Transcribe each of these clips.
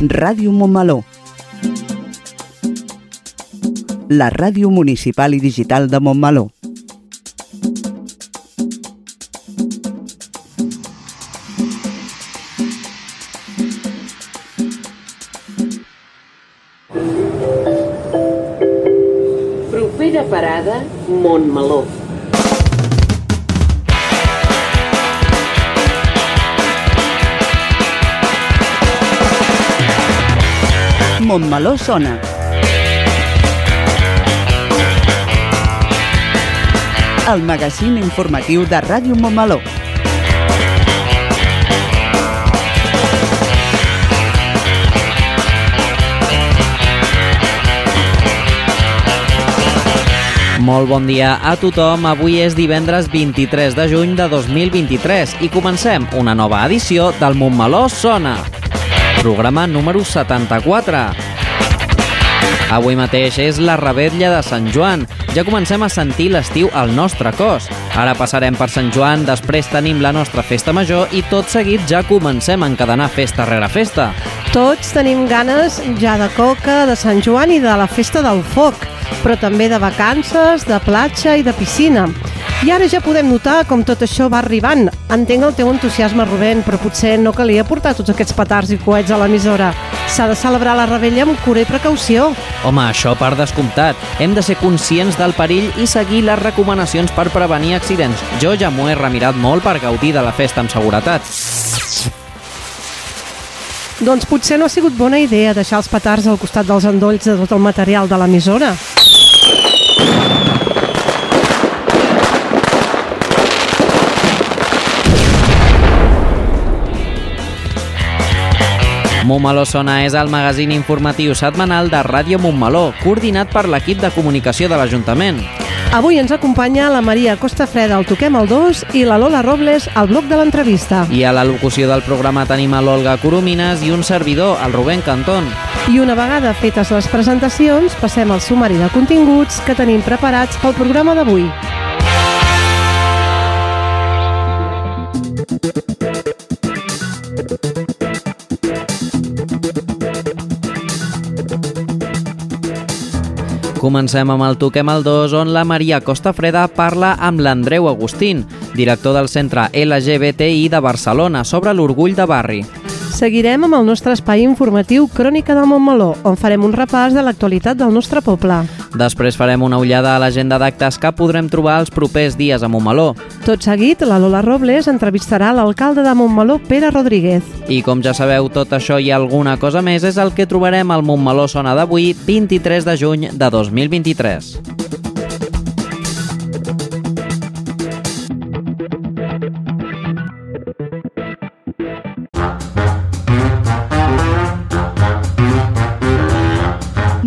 Ràdio Montmeló. La ràdio municipal i digital de Montmeló. Montmeló sona. El magazín informatiu de Ràdio Montmeló. Molt bon dia a tothom. Avui és divendres 23 de juny de 2023 i comencem una nova edició del Montmeló Sona. Programa número 74. Avui mateix és la rebetlla de Sant Joan. Ja comencem a sentir l'estiu al nostre cos. Ara passarem per Sant Joan, després tenim la nostra festa major i tot seguit ja comencem a encadenar festa rere festa. Tots tenim ganes ja de coca, de Sant Joan i de la festa del foc, però també de vacances, de platja i de piscina. I ara ja podem notar com tot això va arribant. Entenc el teu entusiasme, Rubén, però potser no calia portar tots aquests petards i coets a l'emissora. S'ha de celebrar la rebella amb cura i precaució. Home, això per descomptat. Hem de ser conscients del perill i seguir les recomanacions per prevenir accidents. Jo ja m'ho he remirat molt per gaudir de la festa amb seguretat. Doncs potser no ha sigut bona idea deixar els petards al costat dels endolls de tot el material de l'emissora. Montmeló Sona és el magazín informatiu setmanal de Ràdio Montmeló, coordinat per l'equip de comunicació de l'Ajuntament. Avui ens acompanya la Maria Costafreda al Toquem el 2 i la Lola Robles al bloc de l'entrevista. I a la locució del programa tenim a l'Olga Coromines i un servidor, el Rubén Cantón. I una vegada fetes les presentacions, passem al sumari de continguts que tenim preparats pel programa d'avui. Comencem amb el Toquem el 2, on la Maria Costafreda parla amb l'Andreu Agustín, director del Centre LGBTI de Barcelona, sobre l'orgull de barri. Seguirem amb el nostre espai informatiu Crònica de Montmeló, on farem un repàs de l'actualitat del nostre poble. Després farem una ullada a l'agenda d'actes que podrem trobar els propers dies a Montmeló. Tot seguit, la Lola Robles entrevistarà l'alcalde de Montmeló, Pere Rodríguez. I com ja sabeu, tot això i alguna cosa més és el que trobarem al Montmeló Sona d'avui, 23 de juny de 2023.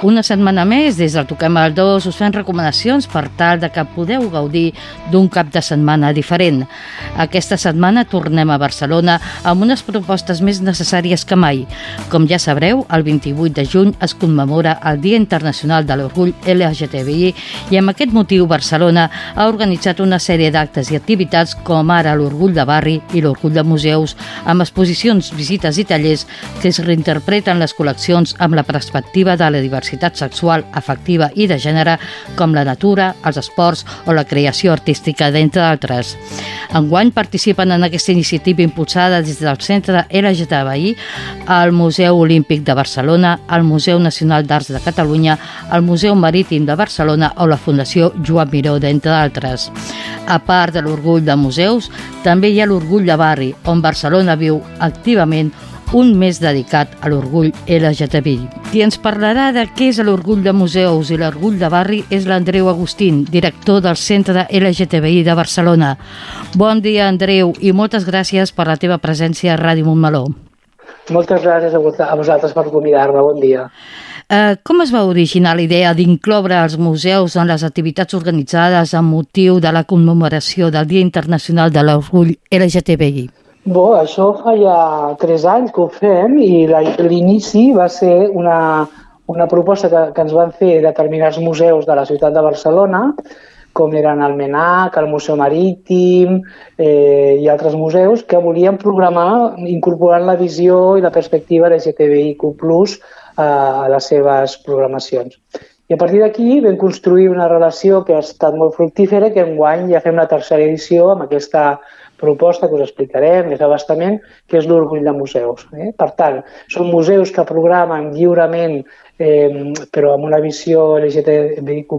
Una setmana més, des del Toquem al 2, us fem recomanacions per tal de que podeu gaudir d'un cap de setmana diferent. Aquesta setmana tornem a Barcelona amb unes propostes més necessàries que mai. Com ja sabreu, el 28 de juny es commemora el Dia Internacional de l'Orgull LGTBI i amb aquest motiu Barcelona ha organitzat una sèrie d'actes i activitats com ara l'Orgull de Barri i l'Orgull de Museus, amb exposicions, visites i tallers que es reinterpreten les col·leccions amb la perspectiva de la diversitat sexual, afectiva i de gènere, com la natura, els esports o la creació artística, d'entre d'altres. Enguany participen en aquesta iniciativa impulsada des del Centre LGTBI, el Museu Olímpic de Barcelona, el Museu Nacional d'Arts de Catalunya, el Museu Marítim de Barcelona o la Fundació Joan Miró, d'entre d'altres. A part de l'orgull de museus, també hi ha l'orgull de barri, on Barcelona viu activament un mes dedicat a l'orgull LGTBI. Qui ens parlarà de què és l'orgull de museus i l'orgull de barri és l'Andreu Agustín, director del Centre LGTBI de Barcelona. Bon dia, Andreu, i moltes gràcies per la teva presència a Ràdio Montmeló. Moltes gràcies a vosaltres per convidar-me. Bon dia. Eh, com es va originar la idea d'incloure els museus en les activitats organitzades amb motiu de la commemoració del Dia Internacional de l'Orgull LGTBI? Bo, això fa ja tres anys que ho fem i l'inici va ser una, una proposta que, que ens van fer determinats museus de la ciutat de Barcelona, com eren el MENAC, el Museu Marítim eh, i altres museus, que volien programar incorporant la visió i la perspectiva LGTBIQ+, eh, a les seves programacions. I a partir d'aquí vam construir una relació que ha estat molt fructífera, que enguany ja fem la tercera edició amb aquesta proposta que us explicarem més abastament, que és l'orgull de museus. Eh? Per tant, són museus que programen lliurement, eh, però amb una visió LGTBIQ+,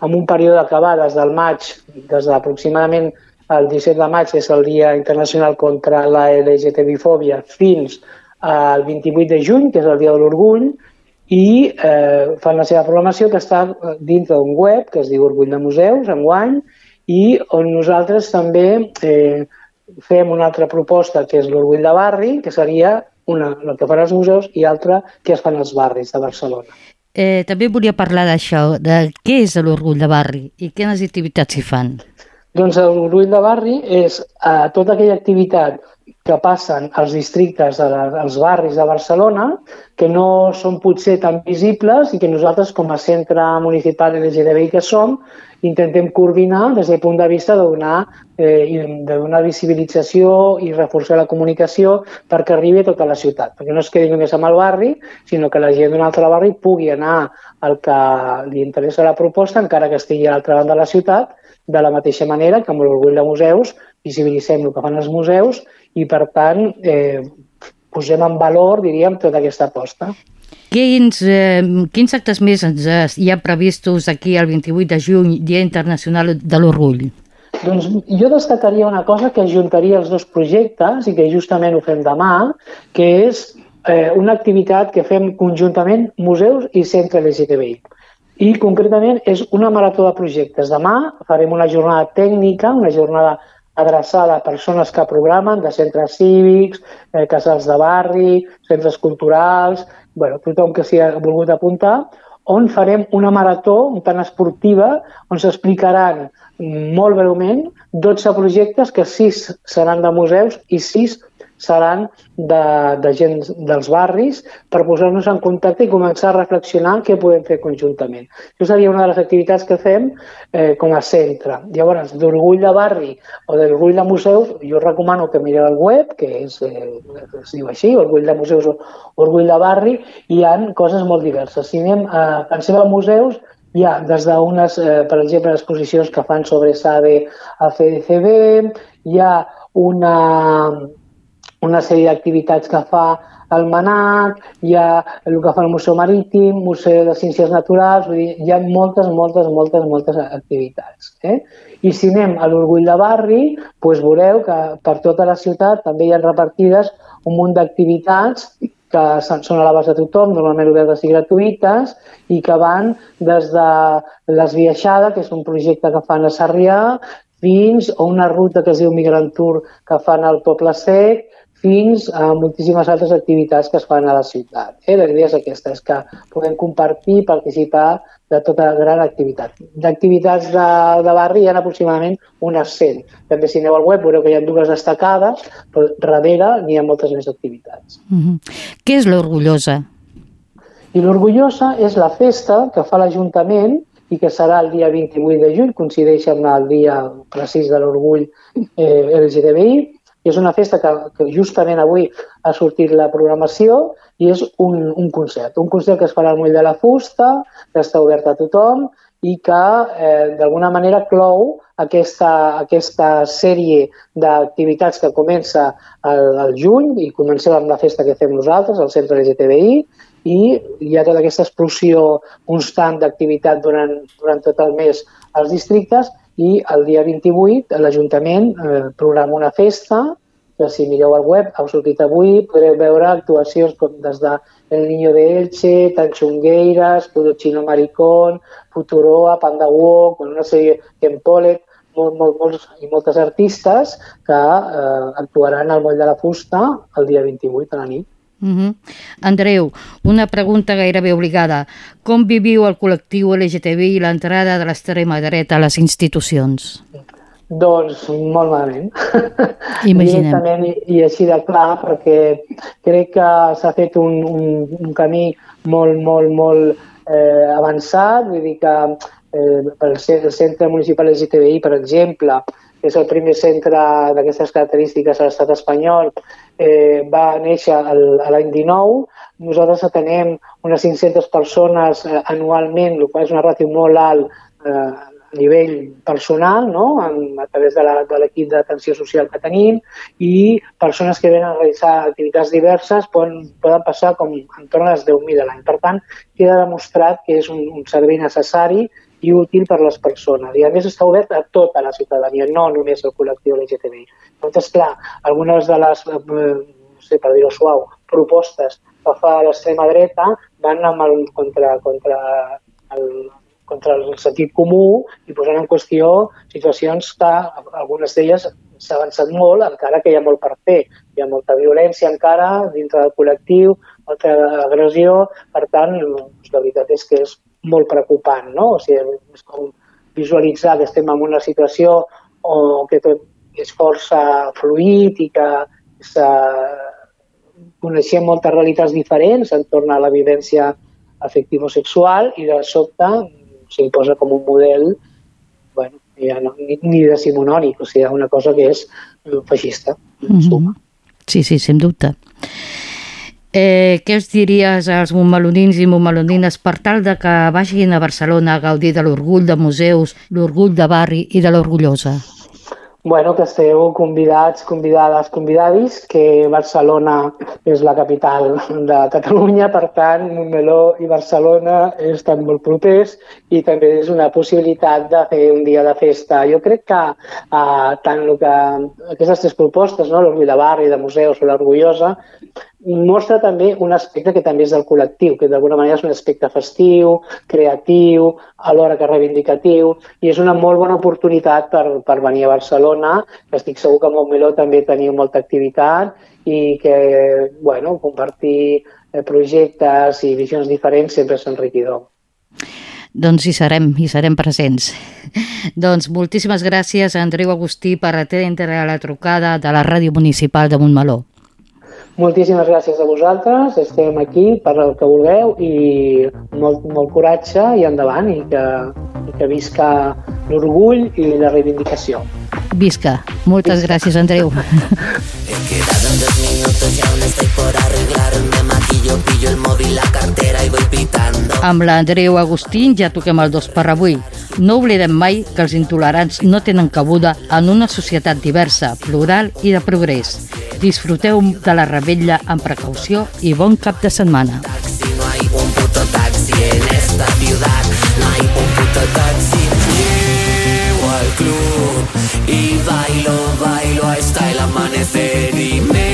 amb un període que va des del maig, des d'aproximadament el 17 de maig, és el Dia Internacional contra la LGTBI-fòbia, fins al 28 de juny, que és el Dia de l'Orgull, i eh, fan la seva programació que està dintre d'un web que es diu Orgull de Museus, enguany, i on nosaltres també eh, fem una altra proposta que és l'Orgull de Barri, que seria una, el que fan els museus, i altra que es fan als barris de Barcelona. Eh, també volia parlar d'això, de què és l'orgull de barri i quines activitats s'hi fan. Doncs l'Orgull de Barri és eh, tota aquella activitat que passen als districtes, als barris de Barcelona, que no són potser tan visibles i que nosaltres, com a centre municipal LGTBI que som, intentem coordinar des del punt de vista de donar, eh, de donar visibilització i reforçar la comunicació perquè arribi a tota la ciutat. Perquè no es quedi només amb el barri, sinó que la gent d'un altre barri pugui anar al que li interessa la proposta, encara que estigui a l'altra banda de la ciutat, de la mateixa manera que amb l'orgull de museus visibilitzem el que fan els museus i, per tant, eh, posem en valor, diríem, tota aquesta aposta. Quins, eh, quins actes més ens, hi ha previstos aquí el 28 de juny, Dia Internacional de l'Orgull? Doncs jo destacaria una cosa que ajuntaria els dos projectes i que justament ho fem demà, que és eh, una activitat que fem conjuntament museus i centre LGTBI. I concretament és una marató de projectes. Demà farem una jornada tècnica, una jornada adreçada a persones que programen de centres cívics, eh, casals de barri, centres culturals, bueno, tothom que s'hi ha volgut apuntar, on farem una marató tan esportiva on s'explicaran molt breument 12 projectes que 6 seran de museus i 6 seran de, de gent dels barris per posar-nos en contacte i començar a reflexionar què podem fer conjuntament. Això seria una de les activitats que fem eh, com a centre. Llavors, d'orgull de barri o d'orgull de museus, jo recomano que mireu el web, que és, eh, es diu així, orgull de museus o orgull de barri, i hi ha coses molt diverses. Si anem a, pensem en museus, hi ha des d'unes, eh, per exemple, exposicions que fan sobre SABE a CDCB, hi ha una, una sèrie d'activitats que fa el MANAC, hi ha el que fa el Museu Marítim, Museu de Ciències Naturals, vull dir, hi ha moltes, moltes, moltes, moltes activitats. Eh? I si anem a l'Orgull de Barri, doncs veureu que per tota la ciutat també hi ha repartides un munt d'activitats que són a l'abast de tothom, normalment obertes i gratuïtes, i que van des de l'Esbiaixada, que és un projecte que fan a Sarrià, fins a una ruta que es diu Migrant Tour que fan al Poble Sec, fins a moltíssimes altres activitats que es fan a la ciutat. Eh? La idea és aquesta, és que podem compartir i participar de tota la gran activitat. D'activitats de, de barri hi ha aproximadament unes 100. També si aneu al web veureu que hi ha dues destacades, però darrere n'hi ha moltes més activitats. Mm -hmm. Què és l'Orgullosa? I l'Orgullosa és la festa que fa l'Ajuntament i que serà el dia 28 de juny, coincideix amb el dia precís de l'orgull eh, LGTBI, i és una festa que, que justament avui ha sortit la programació i és un, un concert. Un concert que es farà al Moll de la Fusta, que està obert a tothom i que eh, d'alguna manera clou aquesta, aquesta sèrie d'activitats que comença al, al juny i comencem amb la festa que fem nosaltres, al Centre LGTBI, i hi ha tota aquesta explosió constant d'activitat durant, durant tot el mes als districtes i el dia 28 l'Ajuntament eh, programa una festa que si mireu al web, heu sortit avui, podreu veure actuacions com des de El Niño de Elche, Tanchungueiras, Pudochino Maricón, Futuroa, Panda Walk, una sèrie Ken Pollek, molt, molt, molts, i moltes artistes que eh, actuaran al Moll de la Fusta el dia 28 a la nit. Uh -huh. Andreu, una pregunta gairebé obligada. Com viviu el col·lectiu LGTBI l'entrada de l'extrema dreta a les institucions? Doncs molt malament. Imaginem. I, i així de clar, perquè crec que s'ha fet un, un, un camí molt, molt, molt eh, avançat. Vull dir que eh, el Centre Municipal LGTBI, per exemple, és el primer centre d'aquestes característiques a l'estat espanyol, eh, va néixer l'any 19. Nosaltres atenem unes 500 persones eh, anualment, el qual és una ràtio molt alt eh, a nivell personal, no? en, a través de l'equip d'atenció social que tenim, i persones que venen a realitzar activitats diverses poden, poden passar com entorn a les 10.000 a l'any. Per tant, queda demostrat que és un, un servei necessari i útil per a les persones. I a més està obert a tota la ciutadania, no només al col·lectiu LGTBI. Llavors, clar, algunes de les, eh, no sé, per dir-ho suau, propostes que fa l'extrema dreta van amb el, contra, contra el, contra el sentit comú i posant en qüestió situacions que algunes d'elles s'ha avançat molt, encara que hi ha molt per fer. Hi ha molta violència encara dintre del col·lectiu, molta agressió, per tant, doncs, la veritat és que és molt preocupant, no? O sigui, és com visualitzar que estem en una situació o que tot és força fluid i que coneixem moltes realitats diferents entorn a la vivència afectivo-sexual i de sobte s'imposa com un model bueno, ja no, ni, ni decimonònic, o sigui, una cosa que és feixista. Mm -hmm. Sí, sí, sem dubte. Eh, què us diries als montmelonins i montmelonines per tal de que vagin a Barcelona a gaudir de l'orgull de museus, l'orgull de barri i de l'orgullosa? Bueno, que esteu convidats, convidades, convidadis, que Barcelona és la capital de Catalunya, per tant, Montmeló i Barcelona estan molt propers i també és una possibilitat de fer un dia de festa. Jo crec que eh, tant que, aquestes tres propostes, no? l'Orgull de Barri, de Museus o l'Orgullosa, mostra també un aspecte que també és del col·lectiu, que d'alguna manera és un aspecte festiu, creatiu, alhora que reivindicatiu, i és una molt bona oportunitat per, per venir a Barcelona, que estic segur que a Montmeló també teniu molta activitat i que, bueno, compartir eh, projectes i visions diferents sempre és enriquidor. Doncs hi serem, hi serem presents. doncs moltíssimes gràcies a Andreu Agustí per atendre la trucada de la Ràdio Municipal de Montmeló. Moltíssimes gràcies a vosaltres, estem aquí per el que vulgueu i molt, molt coratge i endavant i que, i que visca l'orgull i la reivindicació. Visca. Moltes Visca. gràcies, Andreu. minutos y aún estoy por arreglarme Maquillo, pillo el móvil, la cartera y voy pitando Amb l'Andreu Agustín ja toquem el dos per avui. No oblidem mai que els intolerants no tenen cabuda en una societat diversa, plural i de progrés. Disfruteu de la rebella amb precaució i bon cap de setmana. Club y bailo, bailo hasta el amanecer y me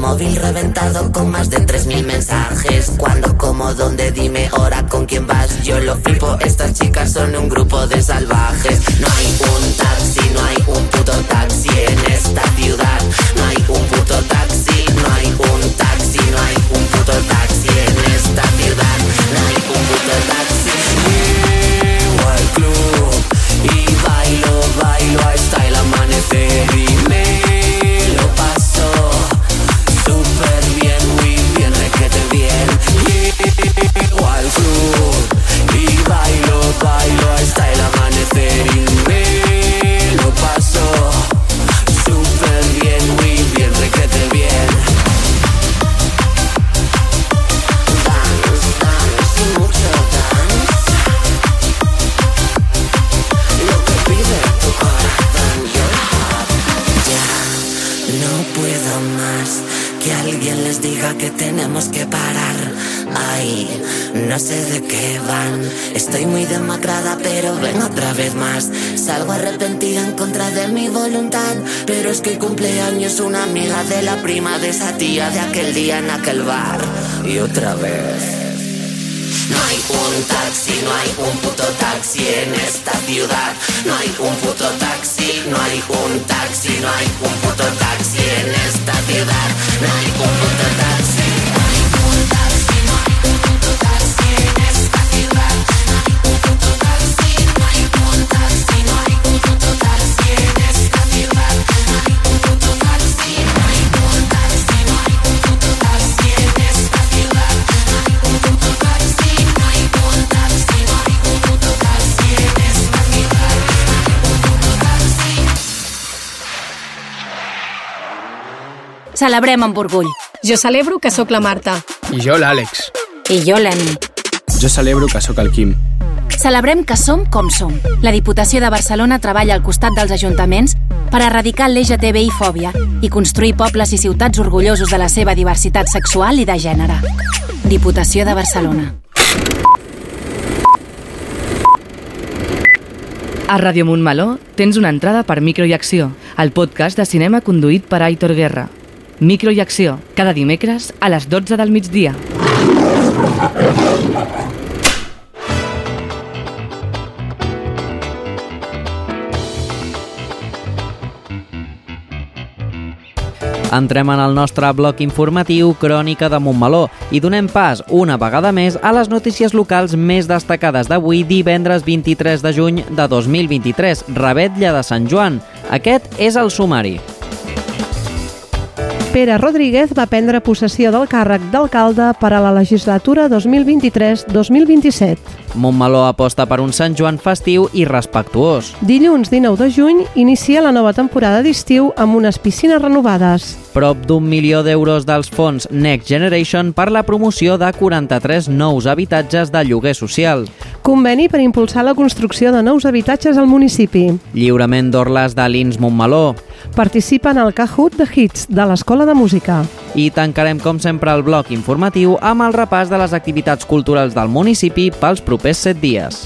móvil reventado con más de 3.000 mensajes. Cuando, cómo, dónde, dime hora, con quién vas. Yo lo flipo, estas chicas son un grupo de salvajes. No hay un taxi, Celebrem amb orgull. Jo celebro que sóc la Marta. I jo l'Àlex. I jo l'Emi. Jo celebro que sóc el Quim. Celebrem que som com som. La Diputació de Barcelona treballa al costat dels ajuntaments per erradicar l'LGTBI-fòbia i construir pobles i ciutats orgullosos de la seva diversitat sexual i de gènere. Diputació de Barcelona. A Ràdio Montmeló tens una entrada per Micro i Acció, el podcast de cinema conduït per Aitor Guerra. Micro i Acció, cada dimecres a les 12 del migdia. Entrem en el nostre bloc informatiu Crònica de Montmeló i donem pas, una vegada més, a les notícies locals més destacades d'avui, divendres 23 de juny de 2023, Rebetlla de Sant Joan. Aquest és el sumari. Pere Rodríguez va prendre possessió del càrrec d'alcalde per a la legislatura 2023-2027. Montmeló aposta per un Sant Joan festiu i respectuós. Dilluns 19 de juny inicia la nova temporada d'estiu amb unes piscines renovades. Prop d'un milió d'euros dels fons Next Generation per la promoció de 43 nous habitatges de lloguer social. Conveni per impulsar la construcció de nous habitatges al municipi. Lliurament d'orles de l'Ins Montmeló. Participa en el Kahoot de Hits de l'Escola de Música. I tancarem, com sempre, el bloc informatiu amb el repàs de les activitats culturals del municipi pels propers set dies.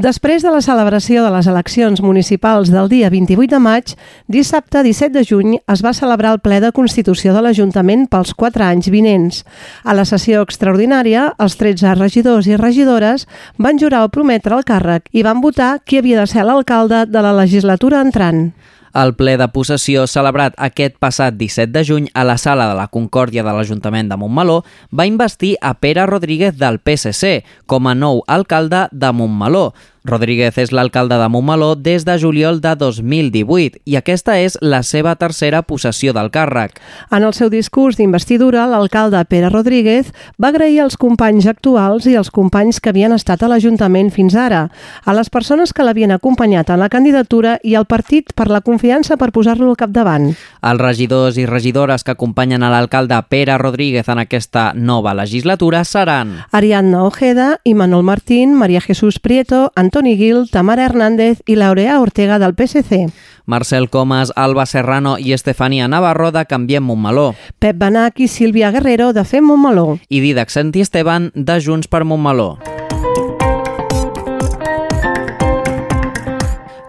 Després de la celebració de les eleccions municipals del dia 28 de maig, dissabte 17 de juny es va celebrar el ple de Constitució de l'Ajuntament pels 4 anys vinents. A la sessió extraordinària, els 13 regidors i regidores van jurar o prometre el càrrec i van votar qui havia de ser l'alcalde de la legislatura entrant. El ple de possessió celebrat aquest passat 17 de juny a la sala de la Concòrdia de l'Ajuntament de Montmeló va investir a Pere Rodríguez del PSC com a nou alcalde de Montmeló. Rodríguez és l'alcalde de Montmeló des de juliol de 2018 i aquesta és la seva tercera possessió del càrrec. En el seu discurs d'investidura, l'alcalde Pere Rodríguez va agrair als companys actuals i als companys que havien estat a l'Ajuntament fins ara, a les persones que l'havien acompanyat en la candidatura i al partit per la confiança per posar-lo al capdavant. Els regidors i regidores que acompanyen a l'alcalde Pere Rodríguez en aquesta nova legislatura seran Ariadna Ojeda, Imanol Martín, María Jesús Prieto, Antoni Gil, Tamara Hernández i Laurea Ortega del PSC. Marcel Comas, Alba Serrano i Estefania Navarro de Canviem Montmeló. Pep Benac i Sílvia Guerrero de Fem Montmeló. I Didac Santi Esteban de Junts per Montmeló.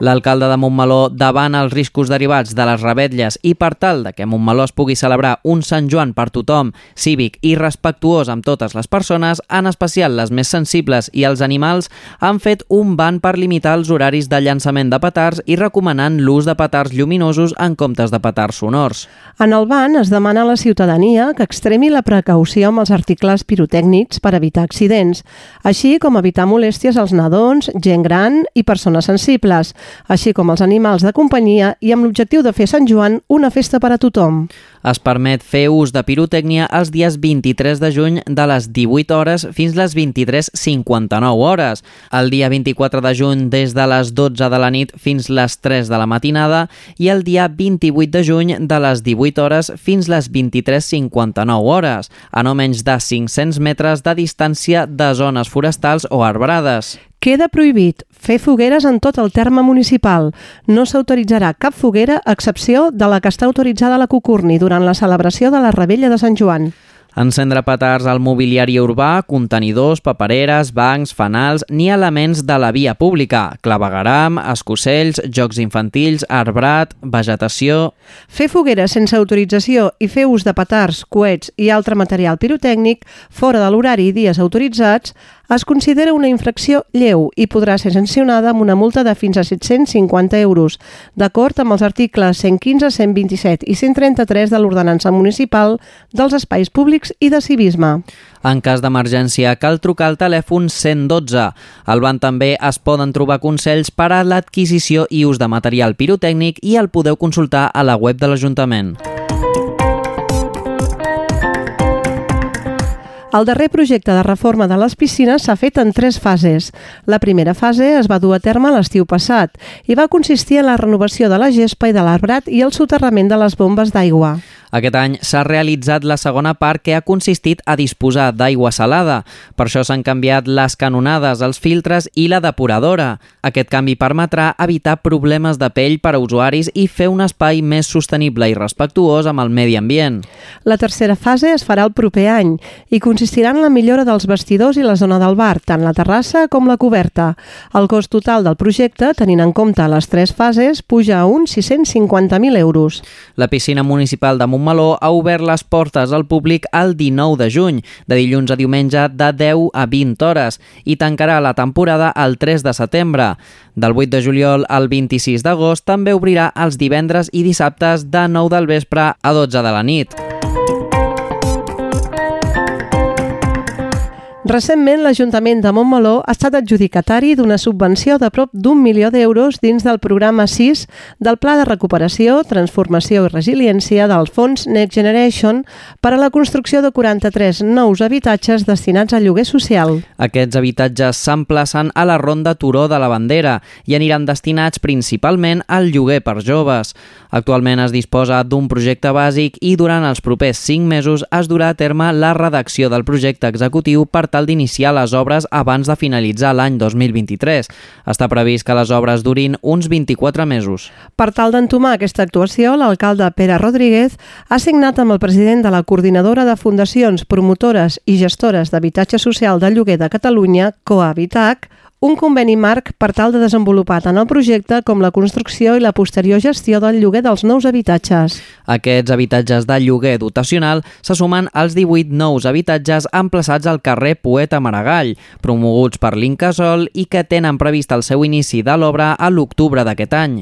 L'alcalde de Montmeló, davant els riscos derivats de les rebetlles i per tal de que Montmeló es pugui celebrar un Sant Joan per tothom, cívic i respectuós amb totes les persones, en especial les més sensibles i els animals, han fet un ban per limitar els horaris de llançament de petards i recomanant l'ús de petards lluminosos en comptes de petards sonors. En el ban es demana a la ciutadania que extremi la precaució amb els articles pirotècnics per evitar accidents, així com evitar molèsties als nadons, gent gran i persones sensibles, així com els animals de companyia i amb l'objectiu de fer Sant Joan una festa per a tothom. Es permet fer ús de pirotècnia els dies 23 de juny de les 18 hores fins les 23.59 hores, el dia 24 de juny des de les 12 de la nit fins les 3 de la matinada i el dia 28 de juny de les 18 hores fins les 23.59 hores, a no menys de 500 metres de distància de zones forestals o arbrades. Queda prohibit fer fogueres en tot el terme municipal. No s'autoritzarà cap foguera a excepció de la que està autoritzada a la Cucurni durant la celebració de la Rebella de Sant Joan. Encendre petards al mobiliari urbà, contenidors, papereres, bancs, fanals ni elements de la via pública, clavegaram, escocells, jocs infantils, arbrat, vegetació... Fer fogueres sense autorització i fer ús de petards, coets i altre material pirotècnic fora de l'horari i dies autoritzats es considera una infracció lleu i podrà ser sancionada amb una multa de fins a 750 euros, d'acord amb els articles 115, 127 i 133 de l'Ordenança Municipal dels Espais Públics i de Civisme. En cas d'emergència, cal trucar al telèfon 112. Al banc també es poden trobar consells per a l'adquisició i ús de material pirotècnic i el podeu consultar a la web de l'Ajuntament. El darrer projecte de reforma de les piscines s'ha fet en tres fases. La primera fase es va dur a terme l'estiu passat i va consistir en la renovació de la gespa i de l'arbrat i el soterrament de les bombes d'aigua. Aquest any s'ha realitzat la segona part que ha consistit a disposar d'aigua salada. Per això s'han canviat les canonades, els filtres i la depuradora. Aquest canvi permetrà evitar problemes de pell per a usuaris i fer un espai més sostenible i respectuós amb el medi ambient. La tercera fase es farà el proper any i consistirà en la millora dels vestidors i la zona del bar, tant la terrassa com la coberta. El cost total del projecte, tenint en compte les tres fases, puja a uns 650.000 euros. La piscina municipal de Montmeló ha obert les portes al públic el 19 de juny, de dilluns a diumenge de 10 a 20 hores, i tancarà la temporada el 3 de setembre. Del 8 de juliol al 26 d'agost també obrirà els divendres i dissabtes de 9 del vespre a 12 de la nit. Recentment, l'Ajuntament de Montmeló ha estat adjudicatari d'una subvenció de prop d'un milió d'euros dins del programa 6 del Pla de Recuperació, Transformació i Resiliència del Fons Next Generation per a la construcció de 43 nous habitatges destinats al lloguer social. Aquests habitatges s'emplacen a la Ronda Turó de la Bandera i aniran destinats principalment al lloguer per joves. Actualment es disposa d'un projecte bàsic i durant els propers 5 mesos es durà a terme la redacció del projecte executiu per tal d'iniciar les obres abans de finalitzar l'any 2023. Està previst que les obres durin uns 24 mesos. Per tal d'entomar aquesta actuació, l'alcalde Pere Rodríguez ha signat amb el president de la Coordinadora de Fundacions, Promotores i Gestores d'Habitatge Social de Lloguer de Catalunya, Cohabitac, un conveni marc per tal de desenvolupar tant el projecte com la construcció i la posterior gestió del lloguer dels nous habitatges. Aquests habitatges de lloguer dotacional se sumen als 18 nous habitatges emplaçats al carrer Poeta Maragall, promoguts per l'Incasol i que tenen previst el seu inici de l'obra a l'octubre d'aquest any.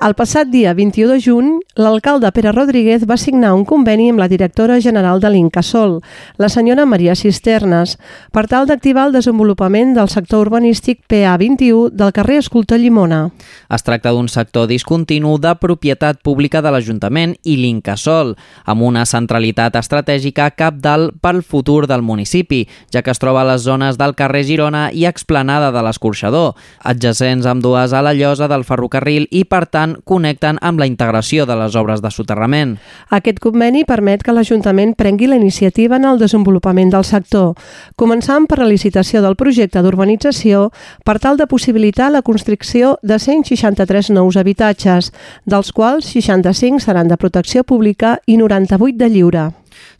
El passat dia 21 de juny, l'alcalde Pere Rodríguez va signar un conveni amb la directora general de l'Incasol, la senyora Maria Cisternes, per tal d'activar el desenvolupament del sector urbanístic PA21 del carrer Escultor Llimona. Es tracta d'un sector discontinu de propietat pública de l'Ajuntament i l'Incasol, amb una centralitat estratègica capdalt pel futur del municipi, ja que es troba a les zones del carrer Girona i explanada de l'Escorxador, adjacents amb dues a la llosa del ferrocarril i, per tant, connecten amb la integració de les obres de soterrament. Aquest conveni permet que l'Ajuntament prengui la iniciativa en el desenvolupament del sector, començant per la licitació del projecte d'urbanització per tal de possibilitar la construcció de 163 nous habitatges, dels quals 65 seran de protecció pública i 98 de lliure.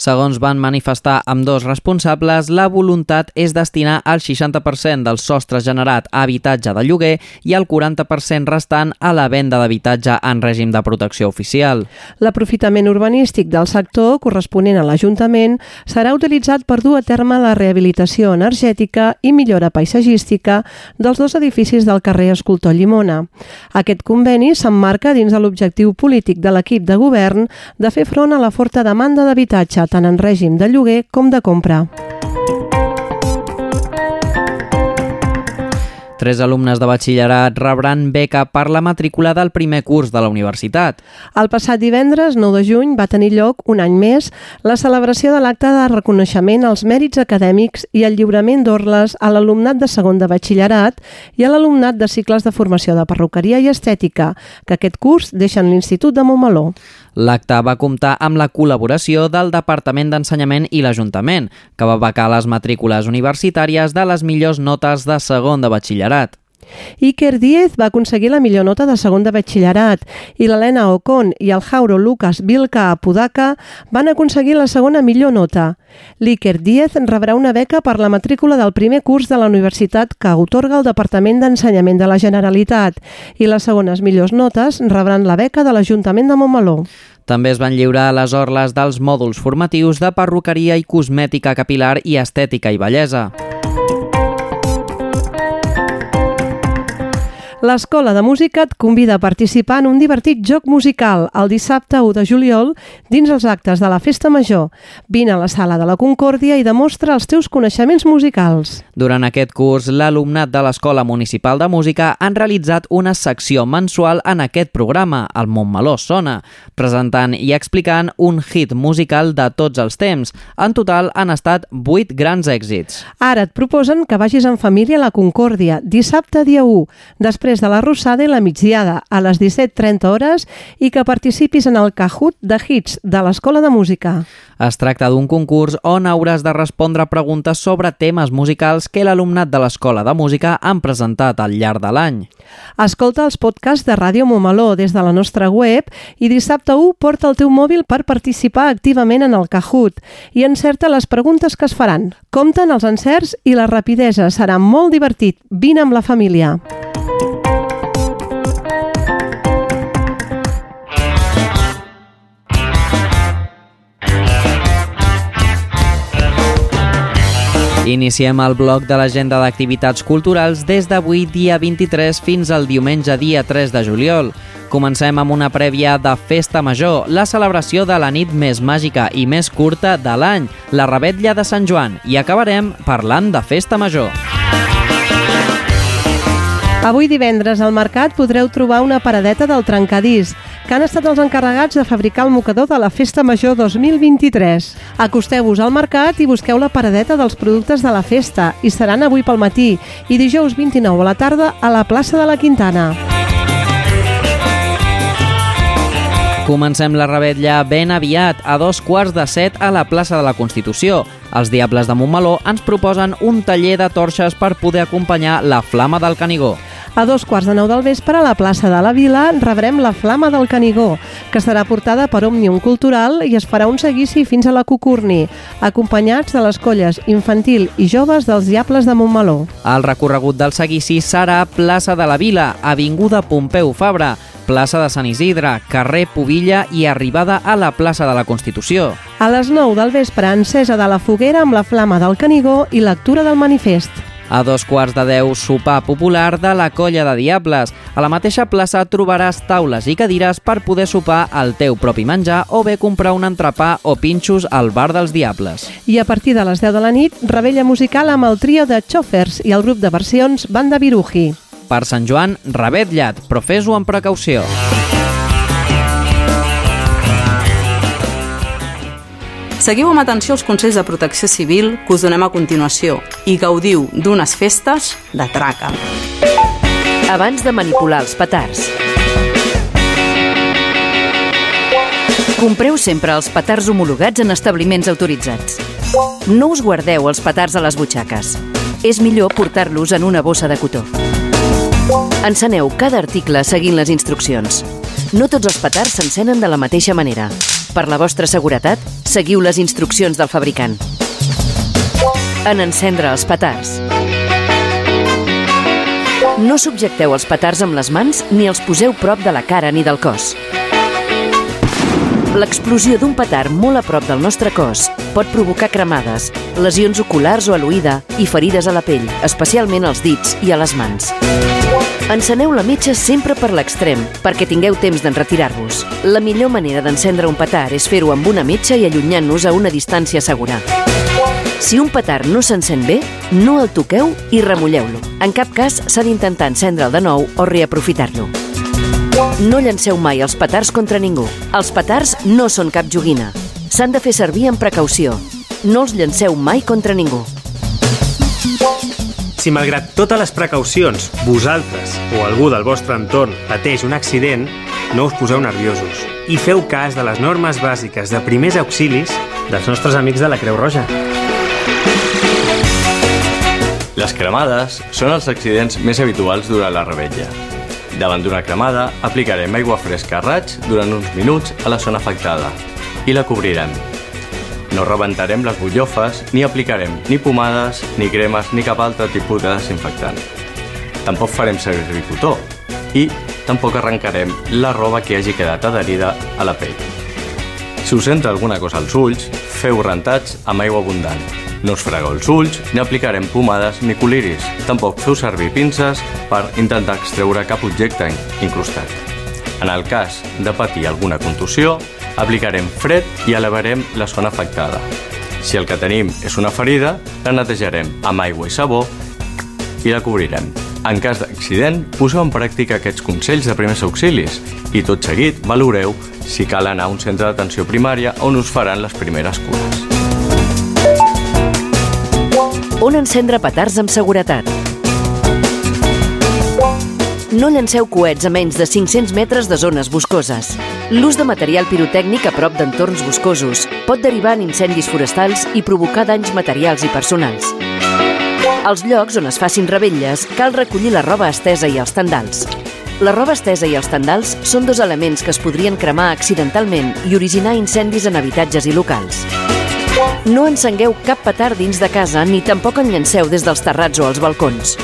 Segons van manifestar amb dos responsables, la voluntat és destinar el 60% del sostre generat a habitatge de lloguer i el 40% restant a la venda d'habitatge en règim de protecció oficial. L'aprofitament urbanístic del sector corresponent a l'Ajuntament serà utilitzat per dur a terme la rehabilitació energètica i millora paisatgística dels dos edificis del carrer Escultor Llimona. Aquest conveni s'emmarca dins de l'objectiu polític de l'equip de govern de fer front a la forta demanda d'habitatge tant en règim de lloguer com de compra. Tres alumnes de batxillerat rebran beca per la matrícula del primer curs de la universitat. El passat divendres, 9 de juny, va tenir lloc, un any més, la celebració de l'acte de reconeixement als mèrits acadèmics i el lliurament d'orles a l'alumnat de segon de batxillerat i a l'alumnat de cicles de formació de perruqueria i estètica, que aquest curs deixen l'Institut de Montmeló. L'acte va comptar amb la col·laboració del Departament d'Ensenyament i l'Ajuntament, que va becar les matrícules universitàries de les millors notes de segon de batxillerat. Iker Díez va aconseguir la millor nota de segon de batxillerat i l'Helena Ocon i el Jauro Lucas Vilca Apodaca van aconseguir la segona millor nota. L'Iker Díez rebrà una beca per la matrícula del primer curs de la universitat que otorga el Departament d'Ensenyament de la Generalitat i les segones millors notes rebran la beca de l'Ajuntament de Montmeló. També es van lliurar les orles dels mòduls formatius de perruqueria i cosmètica capilar i estètica i bellesa. L'Escola de Música et convida a participar en un divertit joc musical el dissabte 1 de juliol dins els actes de la Festa Major. Vine a la Sala de la Concòrdia i demostra els teus coneixements musicals. Durant aquest curs, l'alumnat de l'Escola Municipal de Música han realitzat una secció mensual en aquest programa, el Montmeló Sona, presentant i explicant un hit musical de tots els temps. En total han estat 8 grans èxits. Ara et proposen que vagis en família a la Concòrdia, dissabte dia 1, després després de la Rosada i la migdiada a les 17.30 hores i que participis en el Kahoot de Hits de l'Escola de Música. Es tracta d'un concurs on hauràs de respondre preguntes sobre temes musicals que l'alumnat de l'Escola de Música han presentat al llarg de l'any. Escolta els podcasts de Ràdio Momaló des de la nostra web i dissabte 1 porta el teu mòbil per participar activament en el Kahoot i encerta les preguntes que es faran. Compten els encerts i la rapidesa. Serà molt divertit. Vine amb la família. Iniciem el bloc de l'agenda d'activitats culturals des d'avui dia 23 fins al diumenge dia 3 de juliol. Comencem amb una prèvia de Festa Major, la celebració de la nit més màgica i més curta de l'any, la Rebetlla de Sant Joan, i acabarem parlant de Festa Major. Avui divendres al mercat podreu trobar una paradeta del trencadís, que han estat els encarregats de fabricar el mocador de la Festa Major 2023. Acosteu-vos al mercat i busqueu la paradeta dels productes de la festa i seran avui pel matí i dijous 29 a la tarda a la plaça de la Quintana. Comencem la rebetlla ben aviat, a dos quarts de set a la plaça de la Constitució. Els Diables de Montmeló ens proposen un taller de torxes per poder acompanyar la Flama del Canigó. A dos quarts de nou del vespre, a la plaça de la Vila, rebrem la Flama del Canigó, que serà portada per Òmnium Cultural i es farà un seguici fins a la Cucurni, acompanyats de les colles infantil i joves dels Diables de Montmeló. El recorregut del seguici serà plaça de la Vila, avinguda Pompeu Fabra, plaça de Sant Isidre, carrer Pobilla i arribada a la plaça de la Constitució. A les 9 del vespre, encesa de la foguera amb la flama del Canigó i lectura del manifest. A dos quarts de deu, sopar popular de la colla de Diables. A la mateixa plaça trobaràs taules i cadires per poder sopar el teu propi menjar o bé comprar un entrepà o pinxos al bar dels Diables. I a partir de les 10 de la nit, rebella musical amb el trio de Chofers i el grup de versions Banda Viruji. Per Sant Joan, rebetllat, però fes-ho amb precaució. Seguiu amb atenció els consells de protecció civil que us donem a continuació i gaudiu d'unes festes de traca. Abans de manipular els petards. Compreu sempre els petards homologats en establiments autoritzats. No us guardeu els petards a les butxaques. És millor portar-los en una bossa de cotó. Enceneu cada article seguint les instruccions. No tots els petards s'encenen de la mateixa manera. Per la vostra seguretat, seguiu les instruccions del fabricant. En encendre els petards. No subjecteu els petards amb les mans ni els poseu prop de la cara ni del cos. L'explosió d'un petard molt a prop del nostre cos pot provocar cremades, lesions oculars o a l'oïda i ferides a la pell, especialment als dits i a les mans. Enceneu la metxa sempre per l'extrem, perquè tingueu temps d'enretirar-vos. La millor manera d'encendre un petard és fer-ho amb una metxa i allunyant-nos a una distància segura. Si un petard no s'encén bé, no el toqueu i remulleu-lo. En cap cas s'ha d'intentar encendre'l de nou o reaprofitar-lo. No llanceu mai els petards contra ningú. Els petards no són cap joguina. S'han de fer servir amb precaució. No els llanceu mai contra ningú. Si malgrat totes les precaucions, vosaltres o algú del vostre entorn pateix un accident, no us poseu nerviosos i feu cas de les normes bàsiques de primers auxilis dels nostres amics de la Creu Roja. Les cremades són els accidents més habituals durant la rebetlla. Davant d'una cremada, aplicarem aigua fresca a raig durant uns minuts a la zona afectada i la cobrirem. No rebentarem les butllofes, ni aplicarem ni pomades, ni cremes, ni cap altre tipus de desinfectant. Tampoc farem servir cotó i tampoc arrencarem la roba que hagi quedat adherida a la pell. Si us entra alguna cosa als ulls, feu rentats amb aigua abundant. No us fregueu els ulls, ni aplicarem pomades ni coliris. Tampoc feu servir pinces per intentar extreure cap objecte incrustat. En el cas de patir alguna contusió, aplicarem fred i elevarem la zona afectada. Si el que tenim és una ferida, la netejarem amb aigua i sabó i la cobrirem. En cas d'accident, poseu en pràctica aquests consells de primers auxilis i tot seguit valoreu si cal anar a un centre d'atenció primària on us faran les primeres cures. On encendre petards amb seguretat. No llanceu coets a menys de 500 metres de zones boscoses. L'ús de material pirotècnic a prop d'entorns boscosos pot derivar en incendis forestals i provocar danys materials i personals. Als llocs on es facin rebelles, cal recollir la roba estesa i els tendals. La roba estesa i els tendals són dos elements que es podrien cremar accidentalment i originar incendis en habitatges i locals. No encengueu cap petard dins de casa ni tampoc en llanceu des dels terrats o els balcons.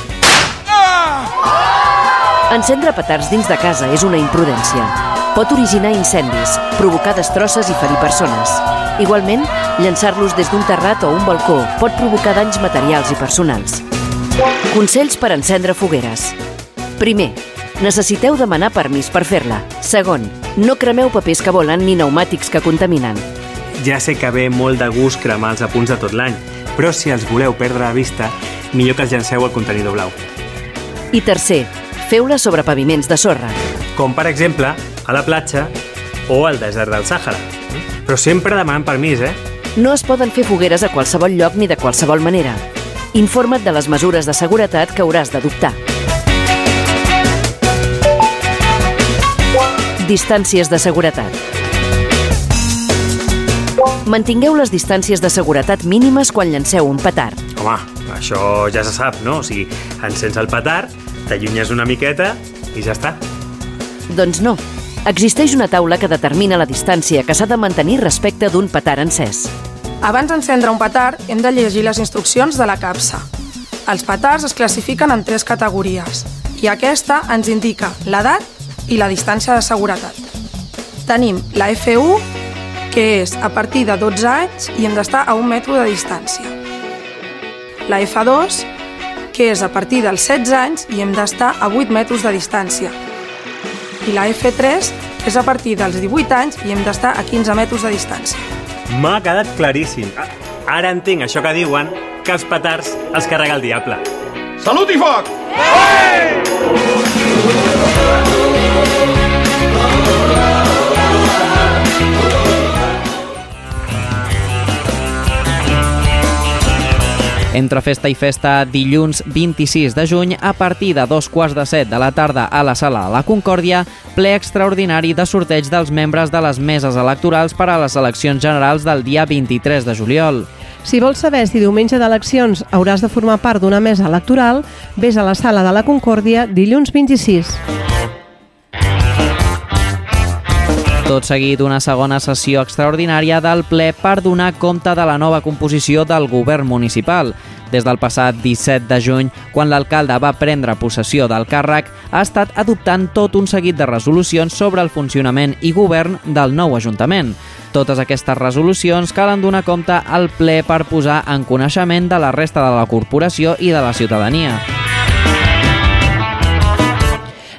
Encendre petards dins de casa és una imprudència. Pot originar incendis, provocar destrosses i ferir persones. Igualment, llançar-los des d'un terrat o un balcó pot provocar danys materials i personals. Consells per encendre fogueres. Primer, necessiteu demanar permís per fer-la. Segon, no cremeu papers que volen ni pneumàtics que contaminen. Ja sé que ve molt de gust cremar els apunts de tot l'any, però si els voleu perdre de vista, millor que els llanceu al contenidor blau. I tercer, feu-la sobre paviments de sorra. Com per exemple a la platja o al desert del Sàhara. Però sempre demanant permís, eh? No es poden fer fogueres a qualsevol lloc ni de qualsevol manera. Informa't de les mesures de seguretat que hauràs d'adoptar. Distàncies de seguretat. Mantingueu les distàncies de seguretat mínimes quan llanceu un petard. Home, això ja se sap, no? O sigui, encens el petard, t'allunyes una miqueta i ja està. Doncs no. Existeix una taula que determina la distància que s'ha de mantenir respecte d'un petard encès. Abans d'encendre un petard, hem de llegir les instruccions de la capsa. Els petards es classifiquen en tres categories i aquesta ens indica l'edat i la distància de seguretat. Tenim la F1, que és a partir de 12 anys i hem d'estar a un metro de distància. La F2, que és a partir dels 16 anys i hem d'estar a 8 metres de distància. I la F3, que és a partir dels 18 anys i hem d'estar a 15 metres de distància. M'ha quedat claríssim. Ara entenc això que diuen que els petards els carrega el diable. Salut i foc! Entre festa i festa, dilluns 26 de juny, a partir de dos quarts de set de la tarda a la sala la Concòrdia, ple extraordinari de sorteig dels membres de les meses electorals per a les eleccions generals del dia 23 de juliol. Si vols saber si diumenge d'eleccions hauràs de formar part d'una mesa electoral, vés a la sala de la Concòrdia dilluns 26. Tot seguit, una segona sessió extraordinària del ple per donar compte de la nova composició del govern municipal. Des del passat 17 de juny, quan l'alcalde va prendre possessió del càrrec, ha estat adoptant tot un seguit de resolucions sobre el funcionament i govern del nou Ajuntament. Totes aquestes resolucions calen donar compte al ple per posar en coneixement de la resta de la corporació i de la ciutadania.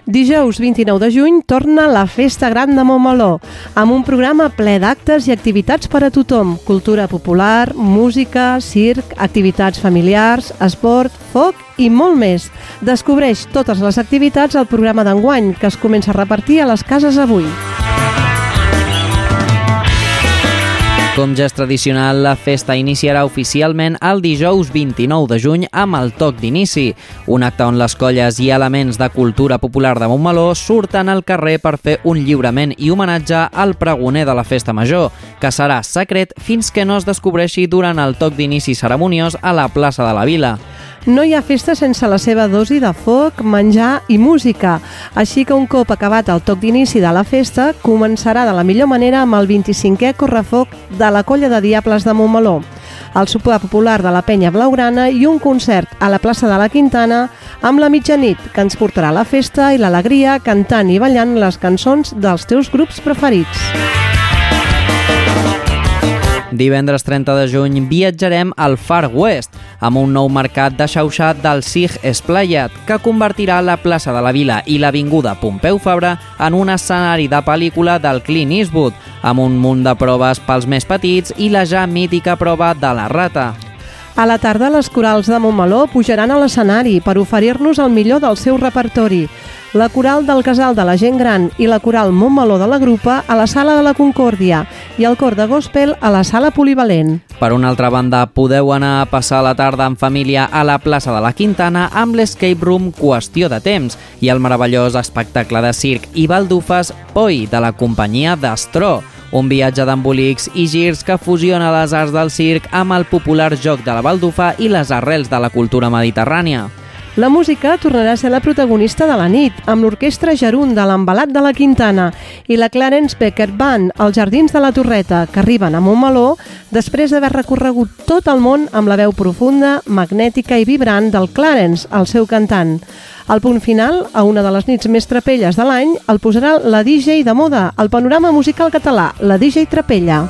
Dijous 29 de juny torna la Festa Gran de Montmeló, amb un programa ple d'actes i activitats per a tothom, cultura popular, música, circ, activitats familiars, esport, foc i molt més. Descobreix totes les activitats al programa d'enguany, que es comença a repartir a les cases avui. Com ja és tradicional, la festa iniciarà oficialment el dijous 29 de juny amb el toc d'inici, un acte on les colles i elements de cultura popular de Montmeló surten al carrer per fer un lliurament i homenatge al pregoner de la festa major, que serà secret fins que no es descobreixi durant el toc d'inici ceremoniós a la plaça de la Vila. No hi ha festa sense la seva dosi de foc, menjar i música, així que un cop acabat el toc d'inici de la festa, començarà de la millor manera amb el 25è correfoc de la colla de Diables de Montmeló, el sopar popular de la penya blaugrana i un concert a la plaça de la Quintana amb la mitjanit, que ens portarà la festa i l'alegria cantant i ballant les cançons dels teus grups preferits. Divendres 30 de juny viatjarem al Far West amb un nou mercat de xauxat del Sig Esplayat que convertirà la plaça de la Vila i l'Avinguda Pompeu Fabra en un escenari de pel·lícula del Clint Eastwood amb un munt de proves pels més petits i la ja mítica prova de la rata. A la tarda, les corals de Montmeló pujaran a l'escenari per oferir-nos el millor del seu repertori. La coral del Casal de la Gent Gran i la coral Montmeló de la Grupa a la Sala de la Concòrdia i el cor de Gospel a la Sala Polivalent. Per una altra banda, podeu anar a passar la tarda en família a la plaça de la Quintana amb l'Escape Room Qüestió de Temps i el meravellós espectacle de circ i baldufes Poi de la companyia d'Astro, un viatge d'embolics i girs que fusiona les arts del circ amb el popular joc de la baldufa i les arrels de la cultura mediterrània. La música tornarà a ser la protagonista de la nit, amb l'orquestra Gerún de l'Embalat de la Quintana i la Clarence Becker Band als Jardins de la Torreta, que arriben a Montmeló després d'haver recorregut tot el món amb la veu profunda, magnètica i vibrant del Clarence, el seu cantant. Al punt final, a una de les nits més trapelles de l'any, el posarà la DJ de moda, el panorama musical català, la DJ Trapella.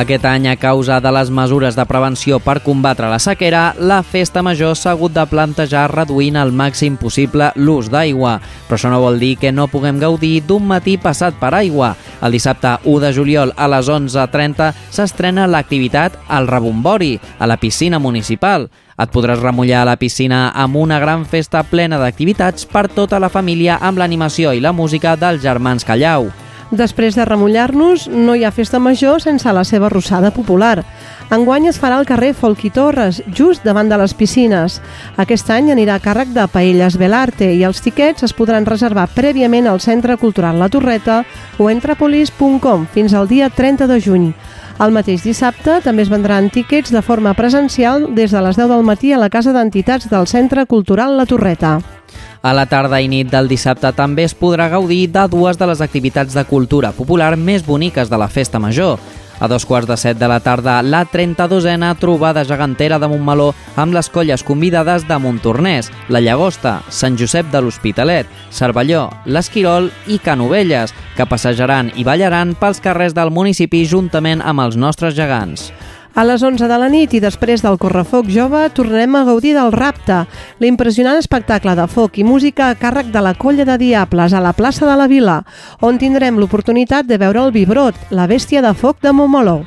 Aquest any, a causa de les mesures de prevenció per combatre la sequera, la festa major s'ha hagut de plantejar reduint al màxim possible l'ús d'aigua. Però això no vol dir que no puguem gaudir d'un matí passat per aigua. El dissabte 1 de juliol a les 11.30 s'estrena l'activitat al Rebombori, a la piscina municipal. Et podràs remullar a la piscina amb una gran festa plena d'activitats per tota la família amb l'animació i la música dels germans Callau. Després de remullar-nos, no hi ha festa major sense la seva rossada popular. Enguany es farà al carrer Folk i Torres, just davant de les piscines. Aquest any anirà a càrrec de Paelles Belarte i els tiquets es podran reservar prèviament al Centre Cultural La Torreta o entrapolis.com fins al dia 30 de juny. El mateix dissabte també es vendran tíquets de forma presencial des de les 10 del matí a la Casa d'Entitats del Centre Cultural La Torreta. A la tarda i nit del dissabte també es podrà gaudir de dues de les activitats de cultura popular més boniques de la festa major. A dos quarts de set de la tarda, la 32a trobada gegantera de Montmeló amb les colles convidades de Montornès, la Llagosta, Sant Josep de l'Hospitalet, Cervelló, l'Esquirol i Canovelles, que passejaran i ballaran pels carrers del municipi juntament amb els nostres gegants. A les 11 de la nit i després del Correfoc Jove tornarem a gaudir del Rapte, l'impressionant espectacle de foc i música a càrrec de la Colla de Diables a la plaça de la Vila, on tindrem l'oportunitat de veure el Vibrot, la bèstia de foc de Montmeló.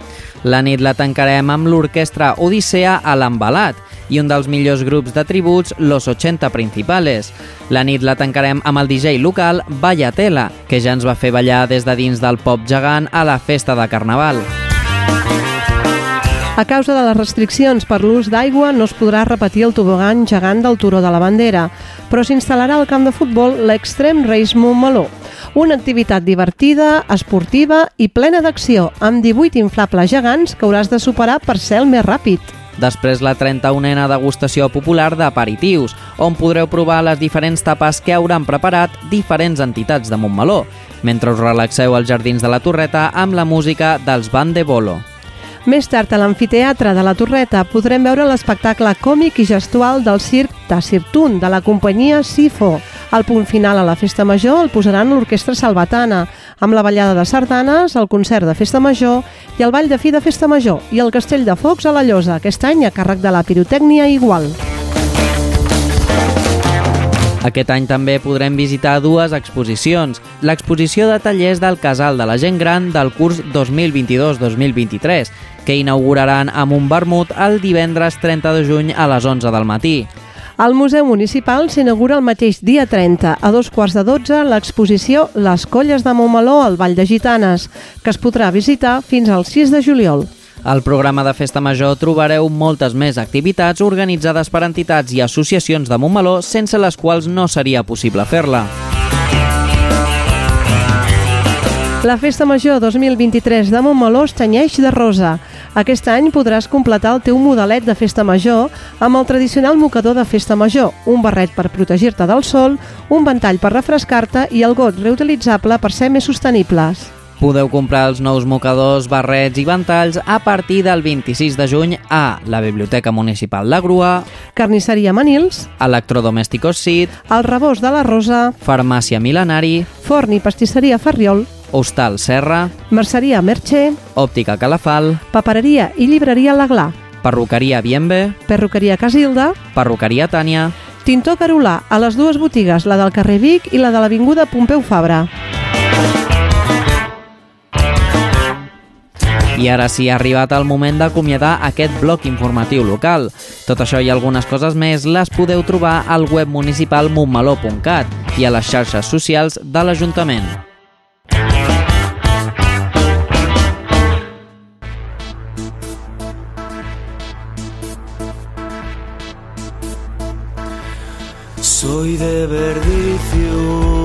La nit la tancarem amb l'orquestra Odissea a l'Embalat i un dels millors grups de tributs, Los 80 Principales. La nit la tancarem amb el DJ local Vallatela, que ja ens va fer ballar des de dins del pop gegant a la festa de Carnaval. A causa de les restriccions per l'ús d'aigua no es podrà repetir el tobogan gegant del Turó de la Bandera, però s'instal·larà al camp de futbol l'Extreme Race Montmeló, una activitat divertida, esportiva i plena d'acció, amb 18 inflables gegants que hauràs de superar per ser el més ràpid. Després la 31a degustació popular d'aperitius, on podreu provar les diferents tapes que hauran preparat diferents entitats de Montmeló, mentre us relaxeu als jardins de la Torreta amb la música dels Band de Bolo. Més tard, a l'amfiteatre de la Torreta podrem veure l'espectacle còmic i gestual del circ Tassirtun de la companyia Sifo. Al punt final a la Festa Major el posaran l'Orquestra Salvatana, amb la ballada de sardanes, el concert de Festa Major i el ball de fi de Festa Major i el Castell de Focs a la Llosa, aquest any a càrrec de la pirotècnia igual. Aquest any també podrem visitar dues exposicions. L'exposició de tallers del Casal de la Gent Gran del curs 2022-2023, que inauguraran amb un vermut el divendres 30 de juny a les 11 del matí. Al Museu Municipal s'inaugura el mateix dia 30, a dos quarts de 12, l'exposició Les Colles de Montmeló al Vall de Gitanes, que es podrà visitar fins al 6 de juliol. Al programa de Festa Major trobareu moltes més activitats organitzades per entitats i associacions de Montmeló sense les quals no seria possible fer-la. La Festa Major 2023 de Montmeló es tenyeix de rosa. Aquest any podràs completar el teu modelet de Festa Major amb el tradicional mocador de Festa Major, un barret per protegir-te del sol, un ventall per refrescar-te i el got reutilitzable per ser més sostenibles. Podeu comprar els nous mocadors, barrets i ventalls a partir del 26 de juny a la Biblioteca Municipal de Grua, Carnisseria Manils, Electrodomésticos Cid, El Rebós de la Rosa, Farmàcia Milenari, Forn i Pastisseria Ferriol, Hostal Serra, Merceria Merche, Òptica Calafal, Papereria i Llibreria Laglà, Perruqueria Bienve, Perruqueria Casilda, Perruqueria Tània, Tintor Carolà a les dues botigues, la del carrer Vic i la de l'Avinguda Pompeu Fabra. I ara sí, ha arribat el moment d'acomiadar aquest bloc informatiu local. Tot això i algunes coses més les podeu trobar al web municipal montmeló.cat i a les xarxes socials de l'Ajuntament. Soy de Verdicio,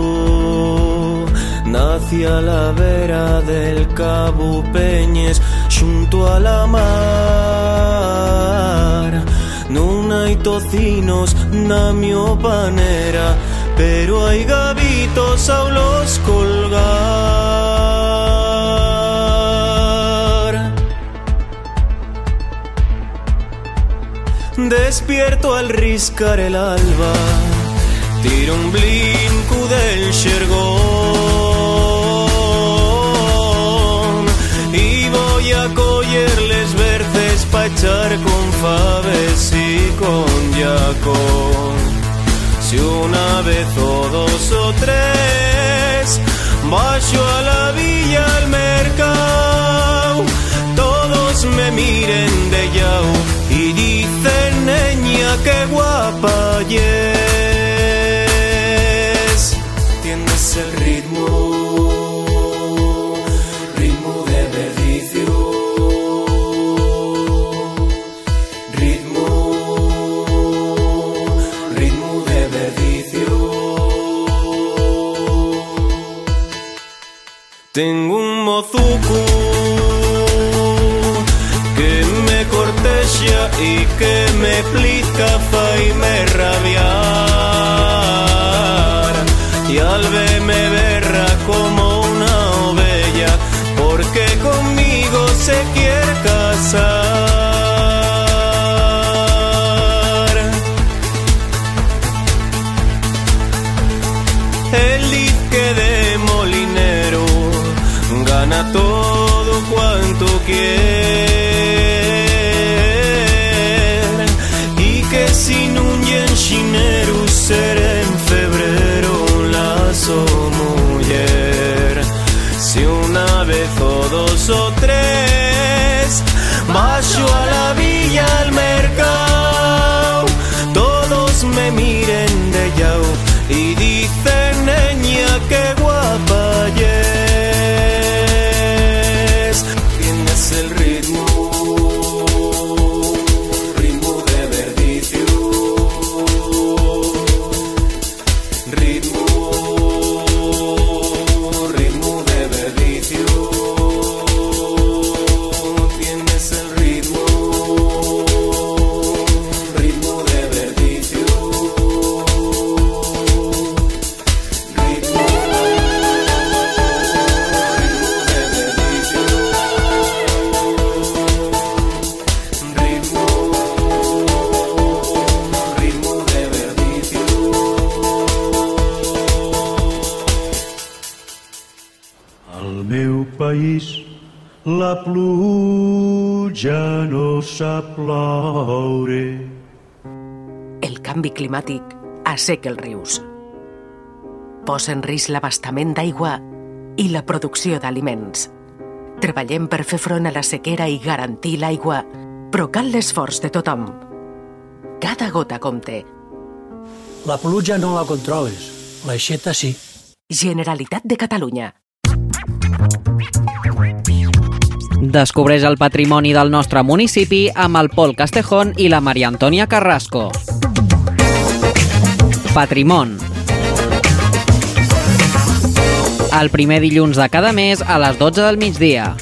nací a la vera del Cabo Peñes, junto a la mar. Non hai tocinos na panera, pero hai gavitos a los colgar. Despierto al riscar el alba, tiro un blinco del xergón y voy a cogerles verdes pa' echar con faves y con yacón. Si una vez o dos o tres Bajo a la villa al mercado Todos me miren de yao Y dicen niña que guapa yes Tienes el Ritmo Tengo un mozuco que me cortesia y que me plica fa y me rabiar. Y al climàtic asseca els rius. Posa en risc l'abastament d'aigua i la producció d'aliments. Treballem per fer front a la sequera i garantir l'aigua, però cal l'esforç de tothom. Cada gota compte La pluja no la controles, l'aixeta sí. Generalitat de Catalunya. Descobreix el patrimoni del nostre municipi amb el Pol Castejón i la Maria Antònia Carrasco. Patrimon. El primer dilluns de cada mes a les 12 del migdia.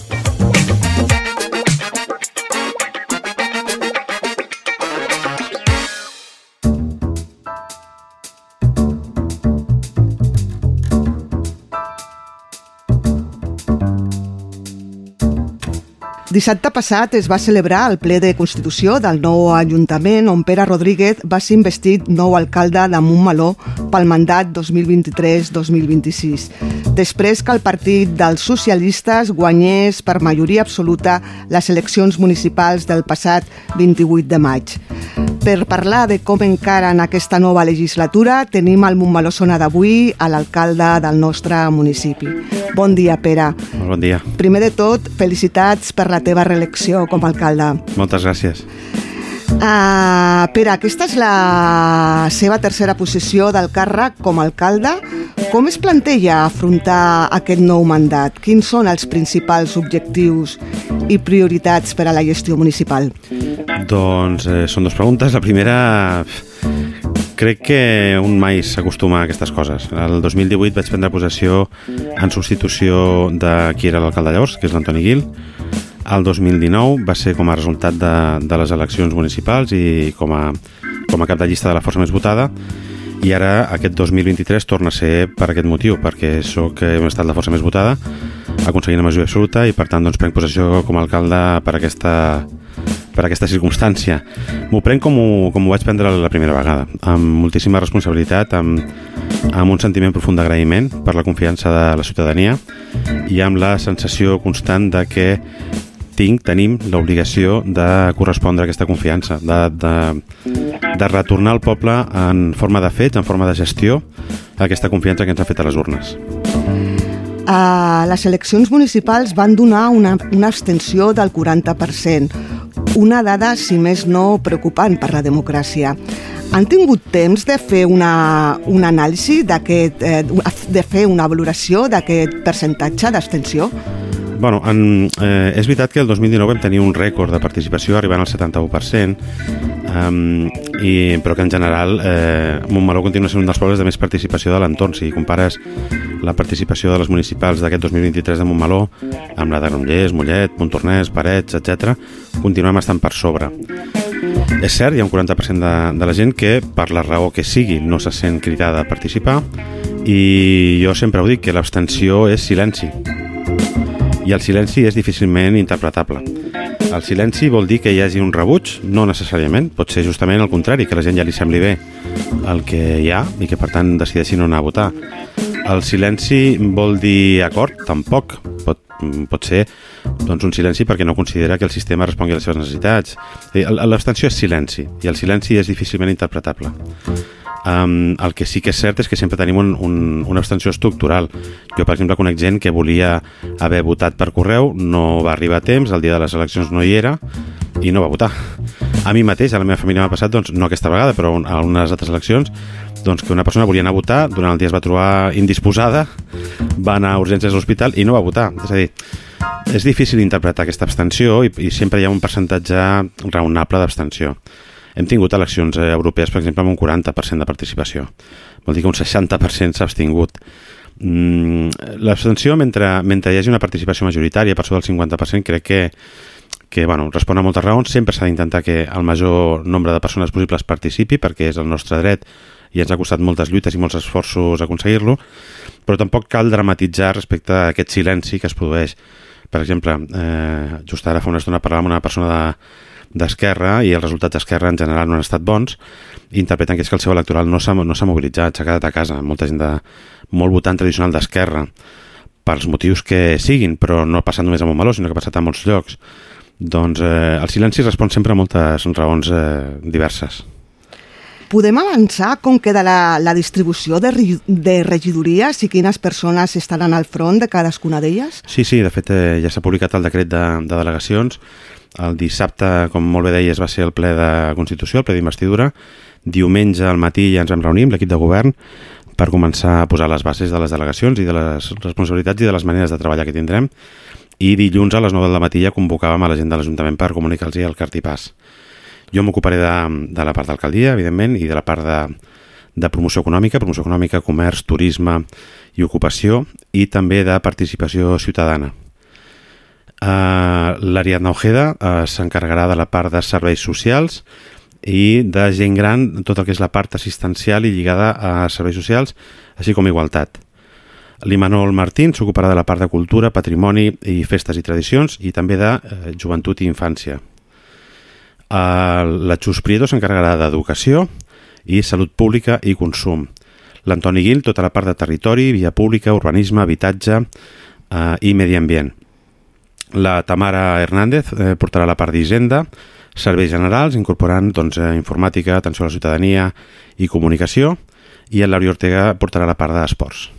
Dissabte passat es va celebrar el ple de Constitució del nou Ajuntament on Pere Rodríguez va ser investit nou alcalde de Montmeló pel mandat 2023-2026. Després que el partit dels socialistes guanyés per majoria absoluta les eleccions municipals del passat 28 de maig. Per parlar de com encara en aquesta nova legislatura tenim al Montmeló d'avui a l'alcalde del nostre municipi. Bon dia, Pere. Molt bon dia. Primer de tot, felicitats per la teva reelecció com a alcalde. Moltes gràcies. Uh, Pere, aquesta és la seva tercera posició del càrrec com a alcalde. Com es planteja afrontar aquest nou mandat? Quins són els principals objectius i prioritats per a la gestió municipal? Doncs eh, són dues preguntes. La primera, crec que un mai s'acostuma a aquestes coses. El 2018 vaig prendre possessió en substitució de qui era l'alcalde llavors, que és l'Antoni Guil. El 2019 va ser com a resultat de, de les eleccions municipals i com a, com a cap de llista de la força més votada i ara aquest 2023 torna a ser per aquest motiu, perquè sóc hem estat la força més votada, aconseguint la majoria absoluta i per tant doncs, prenc possessió com a alcalde per aquesta, per aquesta circumstància. M'ho prenc com ho, com ho vaig prendre la primera vegada, amb moltíssima responsabilitat, amb, amb un sentiment profund d'agraïment per la confiança de la ciutadania i amb la sensació constant de que tinc, tenim l'obligació de correspondre a aquesta confiança, de, de, de retornar al poble en forma de fets, en forma de gestió, aquesta confiança que ens ha fet a les urnes. A les eleccions municipals van donar una, una abstenció del 40%, una dada, si més no, preocupant per la democràcia. Han tingut temps de fer una, una anàlisi d'aquest, eh, de fer una valoració d'aquest percentatge d'abstenció? Bueno, en, eh, és veritat que el 2019 vam tenir un rècord de participació arribant al 71%, um, i, però que en general eh, Montmeló continua sent un dels pobles de més participació de l'entorn. Si compares la participació de les municipals d'aquest 2023 de Montmeló amb la de Granollers, Mollet, Montornès, Parets, etc, continuem estant per sobre. És cert, hi ha un 40% de, de la gent que, per la raó que sigui, no se sent cridada a participar i jo sempre ho dic, que l'abstenció és silenci i el silenci és difícilment interpretable. El silenci vol dir que hi hagi un rebuig? No necessàriament, pot ser justament el contrari, que la gent ja li sembli bé el que hi ha i que per tant decideixi no anar a votar. El silenci vol dir acord? Tampoc. Pot, pot ser doncs, un silenci perquè no considera que el sistema respongui a les seves necessitats. L'abstenció és silenci i el silenci és difícilment interpretable. Um, el que sí que és cert és que sempre tenim un, un, una abstenció estructural. Jo, per exemple, conec gent que volia haver votat per correu, no va arribar a temps, el dia de les eleccions no hi era i no va votar. A mi mateix, a la meva família m'ha passat, doncs, no aquesta vegada, però a unes altres eleccions, doncs que una persona volia anar a votar, durant el dia es va trobar indisposada, va anar a urgències a l'hospital i no va votar. És a dir, és difícil interpretar aquesta abstenció i, i sempre hi ha un percentatge raonable d'abstenció. Hem tingut eleccions eh, europees, per exemple, amb un 40% de participació. Vol dir que un 60% s'ha abstingut. Mm, L'abstenció, mentre, mentre hi hagi una participació majoritària per sobre del 50%, crec que, que bueno, respon a moltes raons. Sempre s'ha d'intentar que el major nombre de persones possibles participi, perquè és el nostre dret i ens ha costat moltes lluites i molts esforços aconseguir-lo, però tampoc cal dramatitzar respecte a aquest silenci que es produeix. Per exemple, eh, just ara fa una estona parlàvem amb una persona de, d'Esquerra i els resultats d'Esquerra en general no han estat bons interpreten que és que el seu electoral no s'ha no mobilitzat, s'ha quedat a casa. Molta gent de, molt votant tradicional d'Esquerra pels motius que siguin però no ha passat només a Montmeló sinó que ha passat a molts llocs. Doncs eh, el silenci respon sempre a moltes raons eh, diverses. Podem avançar com queda la, la distribució de, de regidories i quines persones estaran al front de cadascuna d'elles? Sí, sí, de fet eh, ja s'ha publicat el decret de, de delegacions El dissabte, com molt bé deies, va ser el ple de Constitució, el ple d'investidura. Diumenge al matí ja ens vam reunir amb l'equip de govern per començar a posar les bases de les delegacions i de les responsabilitats i de les maneres de treballar que tindrem. I dilluns a les 9 del matí ja convocàvem a la gent de l'Ajuntament per comunicar-los el cartipàs. Jo m'ocuparé de, de la part d'alcaldia, evidentment, i de la part de, de promoció econòmica, promoció econòmica, comerç, turisme i ocupació, i també de participació ciutadana. Uh, L'Ariadna Ojeda uh, s'encarregarà de la part de serveis socials i de gent gran, tot el que és la part assistencial i lligada a serveis socials, així com igualtat. L'Imanol Martín s'ocuparà de la part de cultura, patrimoni i festes i tradicions i també de eh, joventut i infància. Uh, la Xus Prieto s'encarregarà d'educació i salut pública i consum. L'Antoni Guil, tota la part de territori, via pública, urbanisme, habitatge uh, i medi ambient. La Tamara Hernández eh, portarà la part d'Hisenda, serveis generals, incorporant doncs, eh, informàtica, atenció a la ciutadania i comunicació, i el Lauri Ortega portarà la part d'esports.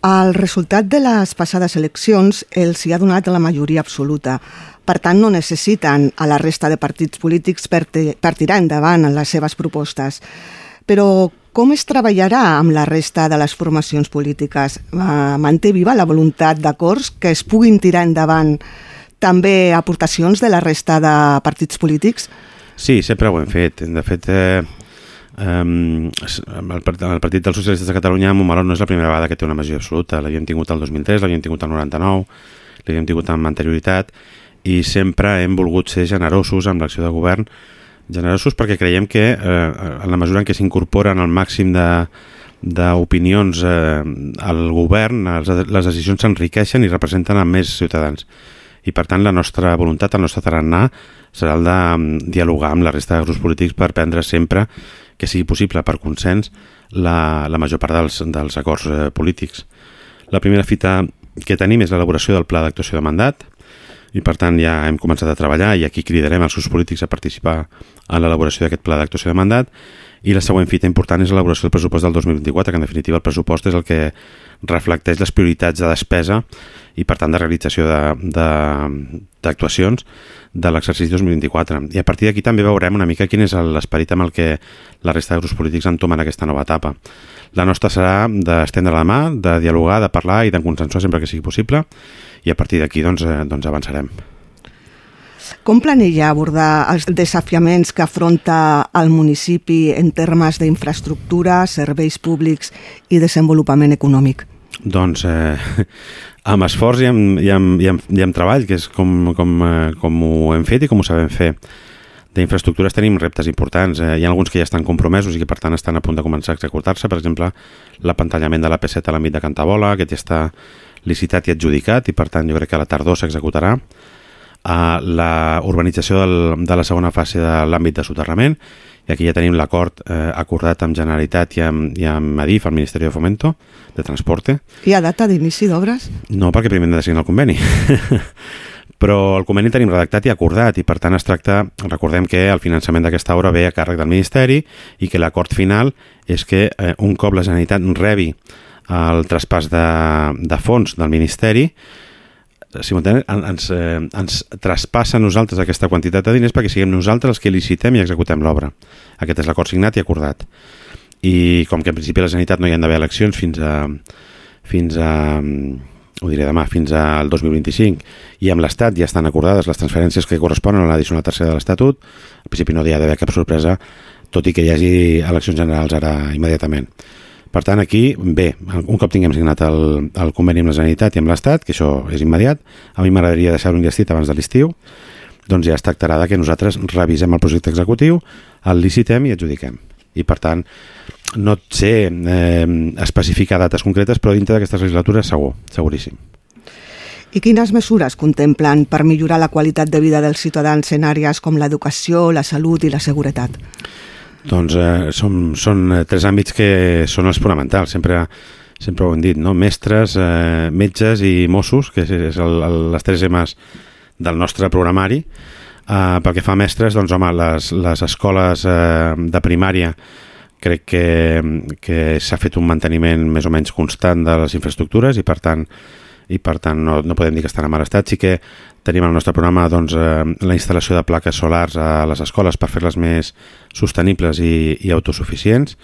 El resultat de les passades eleccions els hi ha donat la majoria absoluta. Per tant, no necessiten a la resta de partits polítics per, per tirar endavant les seves propostes. Però com es treballarà amb la resta de les formacions polítiques? Uh, manté viva la voluntat d'acords que es puguin tirar endavant també aportacions de la resta de partits polítics? Sí, sempre ho hem fet. De fet, eh, Um, el, el Partit dels Socialistes de Catalunya Montmeló no és la primera vegada que té una majoria absoluta l'havíem tingut el 2003, l'havíem tingut el 99 l'havíem tingut amb anterioritat i sempre hem volgut ser generosos amb l'acció de govern generosos perquè creiem que eh, en la mesura en què s'incorporen al màxim de d'opinions eh, al govern, les decisions s'enriqueixen i representen a més ciutadans i per tant la nostra voluntat, el nostre tarannà serà el de mm, dialogar amb la resta de grups polítics per prendre sempre que sigui possible per consens la, la major part dels, dels acords eh, polítics. La primera fita que tenim és l'elaboració del pla d'actuació de mandat i per tant ja hem començat a treballar i aquí cridarem els grups polítics a participar en l'elaboració d'aquest pla d'actuació de mandat i la següent fita important és l'elaboració del pressupost del 2024, que en definitiva el pressupost és el que reflecteix les prioritats de despesa i per tant de realització d'actuacions de, de, de l'exercici 2024. I a partir d'aquí també veurem una mica quin és l'esperit amb el que la resta de grups polítics entomen aquesta nova etapa. La nostra serà d'estendre la mà, de dialogar, de parlar i de consensuar sempre que sigui possible i a partir d'aquí doncs, eh, doncs avançarem. Com planella abordar els desafiaments que afronta el municipi en termes d'infraestructura, serveis públics i desenvolupament econòmic? Doncs eh, amb esforç i amb, i, amb, i, amb, i amb treball, que és com, com, eh, com ho hem fet i com ho sabem fer. D'infraestructures tenim reptes importants. Eh, hi ha alguns que ja estan compromesos i que per tant estan a punt de començar a executar-se. Per exemple, l'apantallament de la P7 a l'àmbit de Cantabola, aquest ja està licitat i adjudicat i per tant jo crec que a la tardor s'executarà a la urbanització del, de la segona fase de l'àmbit de soterrament i aquí ja tenim l'acord eh, acordat amb Generalitat i amb, i amb Adif, el Ministeri de Fomento, de Transporte. Hi ha data d'inici d'obres? No, perquè primer hem de signar el conveni. Però el conveni tenim redactat i acordat i per tant es tracta, recordem que el finançament d'aquesta obra ve a càrrec del Ministeri i que l'acord final és que eh, un cop la Generalitat rebi el traspàs de, de fons del Ministeri si ens, eh, ens traspassa a nosaltres aquesta quantitat de diners perquè siguem nosaltres els que licitem i executem l'obra. Aquest és l'acord signat i acordat. I com que en principi a la Generalitat no hi han d'haver eleccions fins a, fins a ho diré demà, fins al 2025 i amb l'Estat ja estan acordades les transferències que corresponen a l'addicional tercera de l'Estatut al principi no hi ha d'haver cap sorpresa tot i que hi hagi eleccions generals ara immediatament per tant, aquí, bé, un cop tinguem signat el, el conveni amb la Generalitat i amb l'Estat, que això és immediat, a mi m'agradaria deixar-ho enllestit abans de l'estiu, doncs ja es tractarà que nosaltres revisem el projecte executiu, el licitem i adjudiquem. I per tant, no sé eh, especificar dates concretes, però dintre d'aquestes legislatures segur, seguríssim. I quines mesures contemplen per millorar la qualitat de vida dels ciutadans en àrees com l'educació, la salut i la seguretat? Doncs eh, són, són eh, tres àmbits que són els fonamentals, sempre, sempre ho hem dit, no? mestres, eh, metges i Mossos, que és, el, el, les tres M's del nostre programari. Eh, pel que fa a mestres, doncs home, les, les escoles eh, de primària crec que, que s'ha fet un manteniment més o menys constant de les infraestructures i per tant i per tant no, no podem dir que estan en mal estat. Sí que tenim al nostre programa doncs, eh, la instal·lació de plaques solars a les escoles per fer-les més sostenibles i, i autosuficients.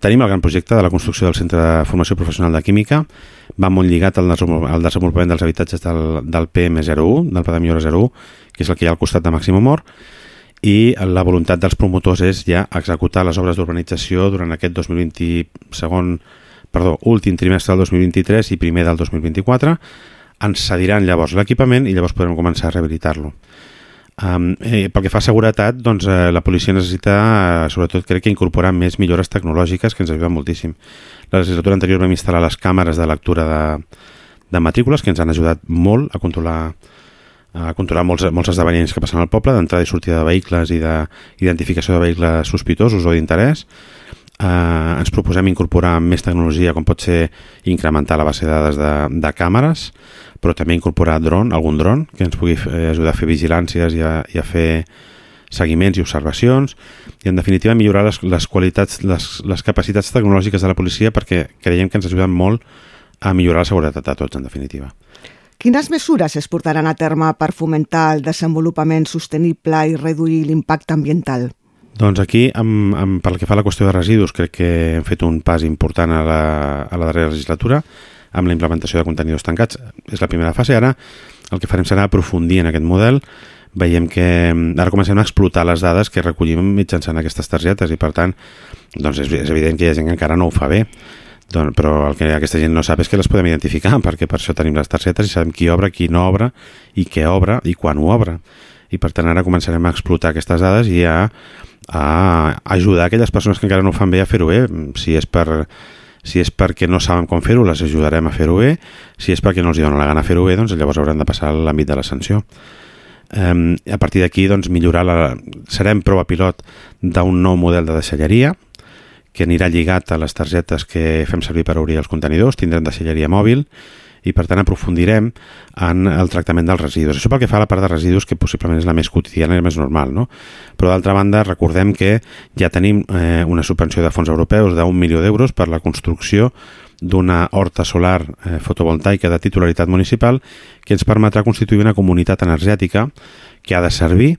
Tenim el gran projecte de la construcció del Centre de Formació Professional de Química, va molt lligat al, desenvolupament dels habitatges del, del PM01, del Pla de Millora 01, que és el que hi ha al costat de Màxim Humor, i la voluntat dels promotors és ja executar les obres d'urbanització durant aquest 2020 segon, perdó, últim trimestre del 2023 i primer del 2024 ens cediran llavors l'equipament i llavors podrem començar a rehabilitar-lo. Um, eh, pel que fa a seguretat, doncs, eh, la policia necessita, eh, sobretot crec que incorporar més millores tecnològiques que ens ajuden moltíssim. La legislatura anterior vam instal·lar les càmeres de lectura de, de matrícules que ens han ajudat molt a controlar a controlar molts, molts esdeveniments que passen al poble, d'entrada i sortida de vehicles i d'identificació de vehicles sospitosos o d'interès. Eh, ens proposem incorporar més tecnologia, com pot ser incrementar la base de dades de, de càmeres, però també incorporar dron, algun dron que ens pugui eh, ajudar a fer vigilàncies i a, i a fer seguiments i observacions i en definitiva millorar les, les qualitats, les, les capacitats tecnològiques de la policia perquè creiem que ens ajuden molt a millorar la seguretat a tots en definitiva. Quines mesures es portaran a terme per fomentar el desenvolupament sostenible i reduir l'impacte ambiental? Doncs aquí, amb, amb, pel que fa a la qüestió de residus, crec que hem fet un pas important a la, a la darrera legislatura amb la implementació de contenidors tancats. És la primera fase. Ara el que farem serà aprofundir en aquest model. Veiem que mm, ara comencem a explotar les dades que recollim mitjançant aquestes targetes i per tant doncs és, és evident que hi ha gent que encara no ho fa bé. Doncs, però el que aquesta gent no sap és que les podem identificar perquè per això tenim les targetes i sabem qui obre, qui no obre i què obre i quan ho obre. I per tant ara començarem a explotar aquestes dades i a, a ajudar aquelles persones que encara no ho fan bé a fer-ho bé. Si és per si és perquè no saben com fer-ho, les ajudarem a fer-ho bé. Si és perquè no els dona la gana fer-ho bé, doncs llavors hauran de passar a l'àmbit de la sanció. Um, a partir d'aquí, doncs, millorar la... serem prova pilot d'un nou model de deixalleria, que anirà lligat a les targetes que fem servir per obrir els contenidors, tindrem deixalleria mòbil, i per tant aprofundirem en el tractament dels residus. Això pel que fa a la part de residus que possiblement és la més quotidiana i la més normal, no? Però d'altra banda recordem que ja tenim eh, una subvenció de fons europeus d'un milió d'euros per la construcció d'una horta solar eh, fotovoltaica de titularitat municipal que ens permetrà constituir una comunitat energètica que ha de servir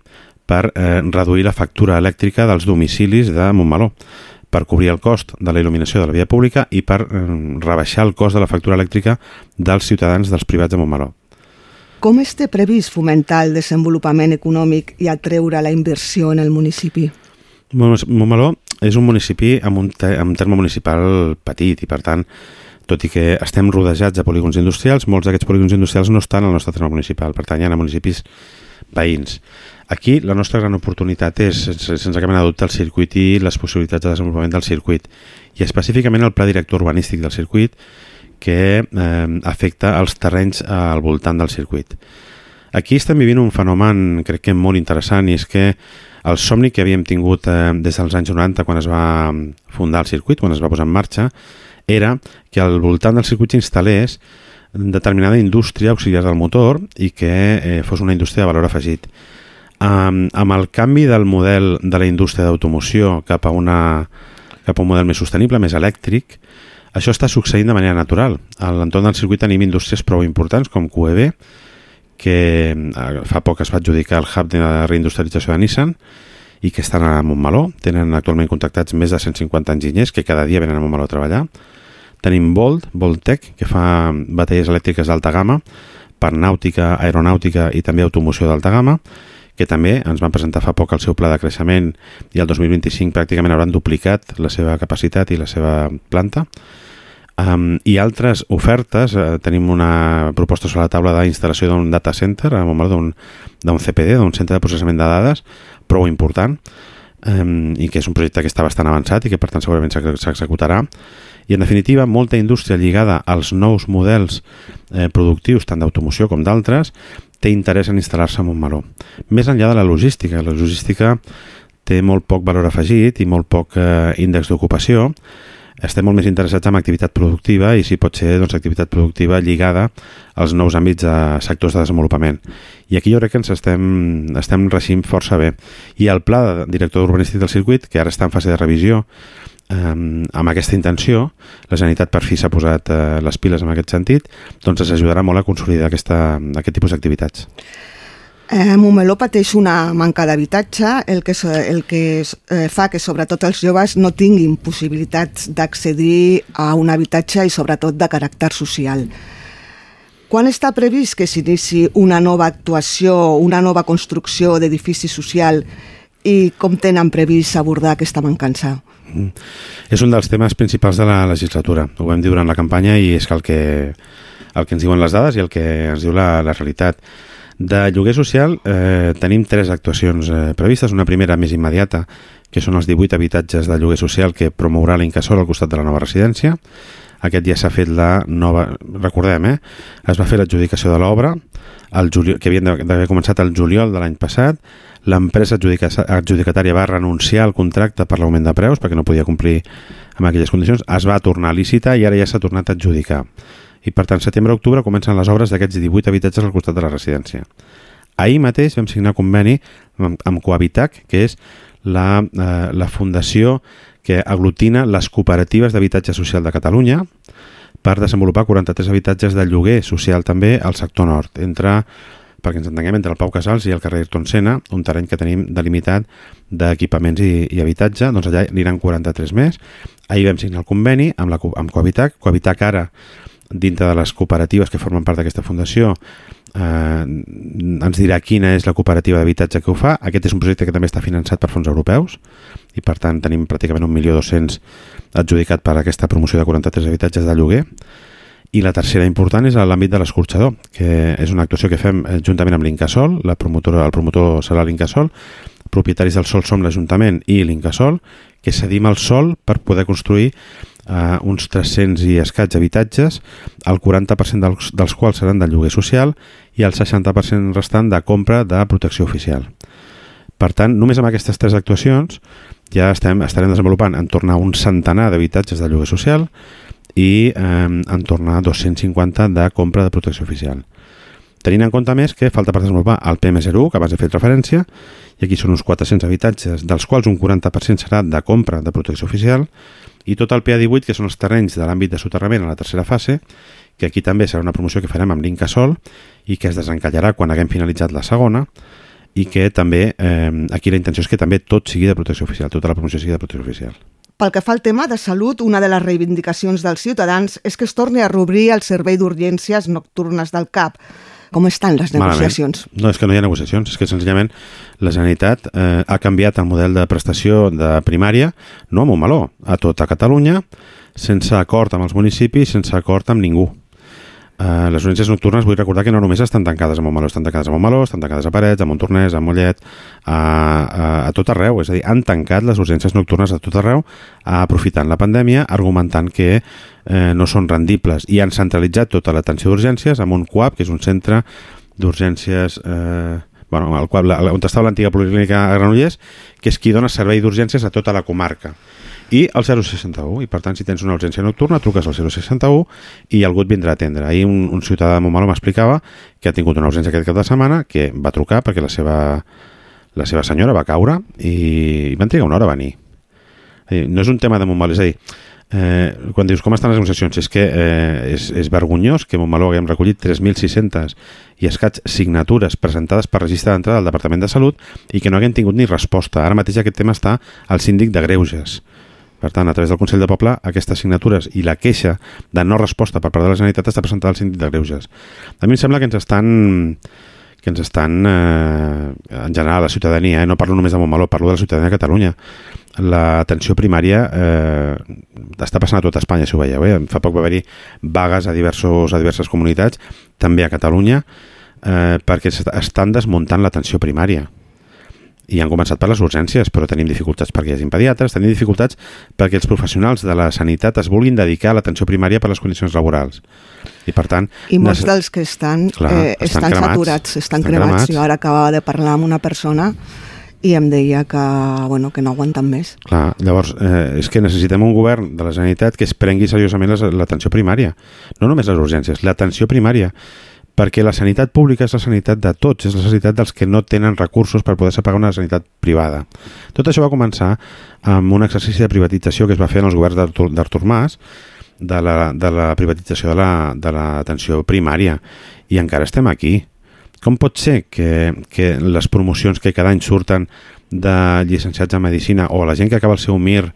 per eh, reduir la factura elèctrica dels domicilis de Montmeló per cobrir el cost de la il·luminació de la via pública i per eh, rebaixar el cost de la factura elèctrica dels ciutadans dels privats de Montmeló. Com es té previst fomentar el desenvolupament econòmic i atreure la inversió en el municipi? Montmeló és un municipi amb un, te amb terme municipal petit i per tant tot i que estem rodejats de polígons industrials, molts d'aquests polígons industrials no estan al nostre terme municipal, per tant hi ha municipis veïns. Aquí la nostra gran oportunitat és, sense, cap mena dubte, el circuit i les possibilitats de desenvolupament del circuit i específicament el pla director urbanístic del circuit que eh, afecta els terrenys al voltant del circuit. Aquí estem vivint un fenomen, crec que molt interessant, i és que el somni que havíem tingut eh, des dels anys 90, quan es va fundar el circuit, quan es va posar en marxa, era que al voltant del circuit s'instal·lés determinada indústria auxiliar del motor i que eh, fos una indústria de valor afegit amb, amb el canvi del model de la indústria d'automoció cap, a una, cap a un model més sostenible, més elèctric, això està succeint de manera natural. A l'entorn del circuit tenim indústries prou importants com QEB, que eh, fa poc es va adjudicar el hub de reindustrialització de Nissan i que estan a Montmeló. Tenen actualment contactats més de 150 enginyers que cada dia venen a Montmeló a treballar. Tenim Volt, Voltec, que fa bateries elèctriques d'alta gamma per nàutica, aeronàutica i també automoció d'alta gamma que també ens van presentar fa poc el seu pla de creixement i el 2025 pràcticament hauran duplicat la seva capacitat i la seva planta. Um, I altres ofertes, uh, tenim una proposta sobre la taula d'instal·lació d'un data center, d'un CPD, d'un centre de processament de dades, prou important, um, i que és un projecte que està bastant avançat i que per tant segurament s'executarà. I en definitiva, molta indústria lligada als nous models eh, productius, tant d'automoció com d'altres, té interès en instal·lar-se a Montmeló. Més enllà de la logística, la logística té molt poc valor afegit i molt poc eh, índex d'ocupació, estem molt més interessats en activitat productiva i si pot ser doncs, activitat productiva lligada als nous àmbits de sectors de desenvolupament. I aquí jo crec que ens estem, estem reixint força bé. I el pla de director urbanístic del circuit, que ara està en fase de revisió, eh, amb aquesta intenció, la Generalitat per fi s'ha posat eh, les piles en aquest sentit, doncs ens ajudarà molt a consolidar aquesta, aquest tipus d'activitats. Eh, Montmeló pateix una manca d'habitatge, el que, el que eh, fa que sobretot els joves no tinguin possibilitats d'accedir a un habitatge i sobretot de caràcter social. Quan està previst que s'inici una nova actuació, una nova construcció d'edifici social i com tenen previst abordar aquesta mancança? Mm. És un dels temes principals de la legislatura. Ho vam dir durant la campanya i és que el que, el que ens diuen les dades i el que ens diu la, la realitat. De lloguer social eh, tenim tres actuacions eh, previstes. Una primera més immediata, que són els 18 habitatges de lloguer social que promourà l'Incasol al costat de la nova residència. Aquest ja s'ha fet la nova... Recordem, eh? Es va fer l'adjudicació de l'obra, juliol, que havien d'haver començat el juliol de l'any passat. L'empresa adjudica- adjudicatària va renunciar al contracte per l'augment de preus perquè no podia complir amb aquelles condicions. Es va tornar a licitar i ara ja s'ha tornat a adjudicar. I per tant, setembre-octubre comencen les obres d'aquests 18 habitatges al costat de la residència. Ahir mateix vam signar conveni amb, amb Cohabitac, que és la, eh, la fundació que aglutina les cooperatives d'habitatge social de Catalunya per desenvolupar 43 habitatges de lloguer social també al sector nord, entre perquè ens entenguem, entre el Pau Casals i el carrer Ayrton Senna, un terreny que tenim delimitat d'equipaments i, i habitatge, doncs allà aniran 43 més. Ahir vam signar el conveni amb, la, amb Cohabitac. Cohabitac ara, dintre de les cooperatives que formen part d'aquesta fundació, eh, ens dirà quina és la cooperativa d'habitatge que ho fa. Aquest és un projecte que també està finançat per fons europeus i per tant tenim pràcticament 1.200.000 adjudicat per aquesta promoció de 43 habitatges de lloguer. I la tercera important és l'àmbit de l'escorxador, que és una actuació que fem eh, juntament amb l'Incasol, la promotora, el promotor serà l'Incasol, propietaris del sol som l'Ajuntament i l'Incasol, que cedim el sol per poder construir eh, uns 300 i escaig habitatges, el 40% dels, dels quals seran de lloguer social i el 60% restant de compra de protecció oficial. Per tant, només amb aquestes tres actuacions ja estem, estarem desenvolupant en torn a un centenar d'habitatges de lloguer social i eh, en torn a 250 de compra de protecció oficial. Tenint en compte més que falta per desenvolupar el PM01, que abans he fet referència, i aquí són uns 400 habitatges, dels quals un 40% serà de compra de protecció oficial, i tot el PA18, que són els terrenys de l'àmbit de soterrament a la tercera fase, que aquí també serà una promoció que farem amb l'Incasol i que es desencallarà quan haguem finalitzat la segona, i que també, eh, aquí la intenció és que també tot sigui de protecció oficial, tota la promoció sigui de protecció oficial. Pel que fa al tema de salut, una de les reivindicacions dels ciutadans és que es torni a reobrir el servei d'urgències nocturnes del CAP. Com estan les negociacions? Malament. No, és que no hi ha negociacions, és que senzillament la Generalitat eh, ha canviat el model de prestació de primària, no a Montmeló, a tota Catalunya, sense acord amb els municipis, sense acord amb ningú. Uh, les urgències nocturnes vull recordar que no només estan tancades a Montmeló, estan tancades a Montmeló, estan tancades a Parets, a Montornès, a Mollet, a, a, a tot arreu, és a dir, han tancat les urgències nocturnes a tot arreu, aprofitant la pandèmia, argumentant que eh, no són rendibles i han centralitzat tota l'atenció d'urgències amb un CUAP, que és un centre d'urgències eh, bueno, el qual, on estava l'antiga policlínica a Granollers, que és qui dona servei d'urgències a tota la comarca i el 061, i per tant si tens una urgència nocturna truques al 061 i algú et vindrà a atendre. Ahir un, un ciutadà de Montmeló m'explicava que ha tingut una urgència aquest cap de setmana, que va trucar perquè la seva, la seva senyora va caure i van trigar una hora a venir. No és un tema de Montmeló, és a dir, eh, quan dius com estan les negociacions, és que eh, és, és vergonyós que Montmeló haguem recollit 3.600 i escaig signatures presentades per registre d'entrada del Departament de Salut i que no haguem tingut ni resposta. Ara mateix aquest tema està al síndic de Greuges. Per tant, a través del Consell de Poble, aquestes signatures i la queixa de no resposta per part de la Generalitat està presentada al síndic de Greuges. A mi em sembla que ens estan que ens estan, eh, en general, la ciutadania, eh, no parlo només de Montmeló, parlo de la ciutadania de Catalunya. L'atenció primària eh, està passant a tota Espanya, si ho veieu. Eh? Fa poc va haver-hi vagues a, diversos, a diverses comunitats, també a Catalunya, eh, perquè estan desmuntant l'atenció primària i han començat per les urgències, però tenim dificultats perquè hi hagi pediatres, tenim dificultats perquè els professionals de la sanitat es vulguin dedicar a l'atenció primària per les condicions laborals. I per tant... I molts dels que estan, Clar, eh, estan estan, cremats, saturats, estan, estan cremats. cremats. Jo ara acabava de parlar amb una persona i em deia que, bueno, que no aguanten més. Clar, llavors, eh, és que necessitem un govern de la Generalitat que es prengui seriosament l'atenció primària. No només les urgències, l'atenció primària. Perquè la sanitat pública és la sanitat de tots, és la sanitat dels que no tenen recursos per poder-se pagar una sanitat privada. Tot això va començar amb un exercici de privatització que es va fer en els governs d'Artur Mas, de la, de la privatització de la- l'atenció primària. I encara estem aquí. Com pot ser que, que les promocions que cada any surten de llicenciats en Medicina o la gent que acaba el seu MIR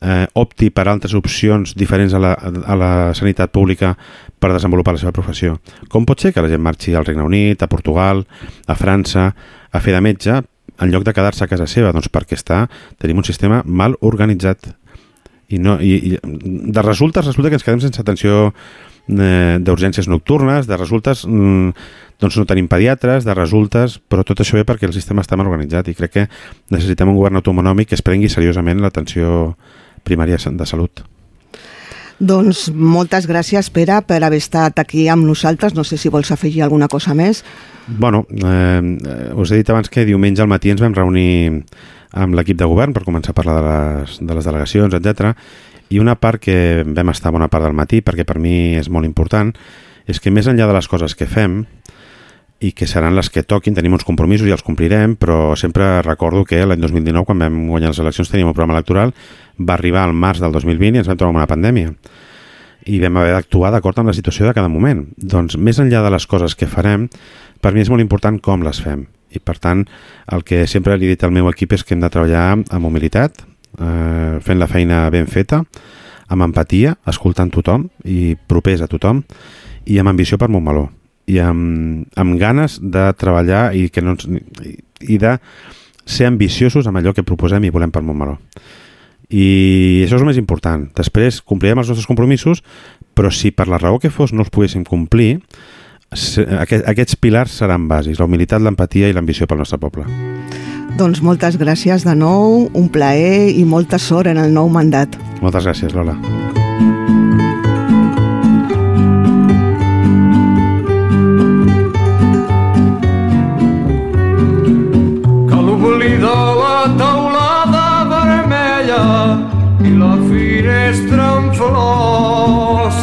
eh, opti per altres opcions diferents a la, a la sanitat pública per desenvolupar la seva professió? Com pot ser que la gent marxi al Regne Unit, a Portugal, a França, a fer de metge, en lloc de quedar-se a casa seva? Doncs perquè està, tenim un sistema mal organitzat. I, no, i, i de resultes resulta que ens quedem sense atenció eh, d'urgències nocturnes, de resultes mm, doncs no tenim pediatres, de resultes, però tot això ve perquè el sistema està mal organitzat i crec que necessitem un govern autonòmic que es prengui seriosament l'atenció primària de salut. Doncs moltes gràcies, Pere, per haver estat aquí amb nosaltres. No sé si vols afegir alguna cosa més. Bueno, eh, eh, us he dit abans que diumenge al matí ens vam reunir amb l'equip de govern per començar a parlar de les, de les delegacions, etc. I una part que vam estar bona part del matí, perquè per mi és molt important, és que més enllà de les coses que fem, i que seran les que toquin, tenim uns compromisos i els complirem, però sempre recordo que l'any 2019, quan vam guanyar les eleccions, teníem un programa electoral, va arribar al març del 2020 i ens vam trobar amb una pandèmia. I vam haver d'actuar d'acord amb la situació de cada moment. Doncs, més enllà de les coses que farem, per mi és molt important com les fem. I, per tant, el que sempre li he dit al meu equip és que hem de treballar amb humilitat, eh, fent la feina ben feta, amb empatia, escoltant tothom i propers a tothom, i amb ambició per Montmeló i amb, amb ganes de treballar i, que no ens, i, i de ser ambiciosos amb allò que proposem i volem per Montmeló. I això és el més important. Després complirem els nostres compromisos, però si per la raó que fos no els poguéssim complir, aquests pilars seran bàsics, la humilitat, l'empatia i l'ambició pel nostre poble. Doncs moltes gràcies de nou, un plaer i molta sort en el nou mandat. Moltes gràcies, Lola. Finestra en flors.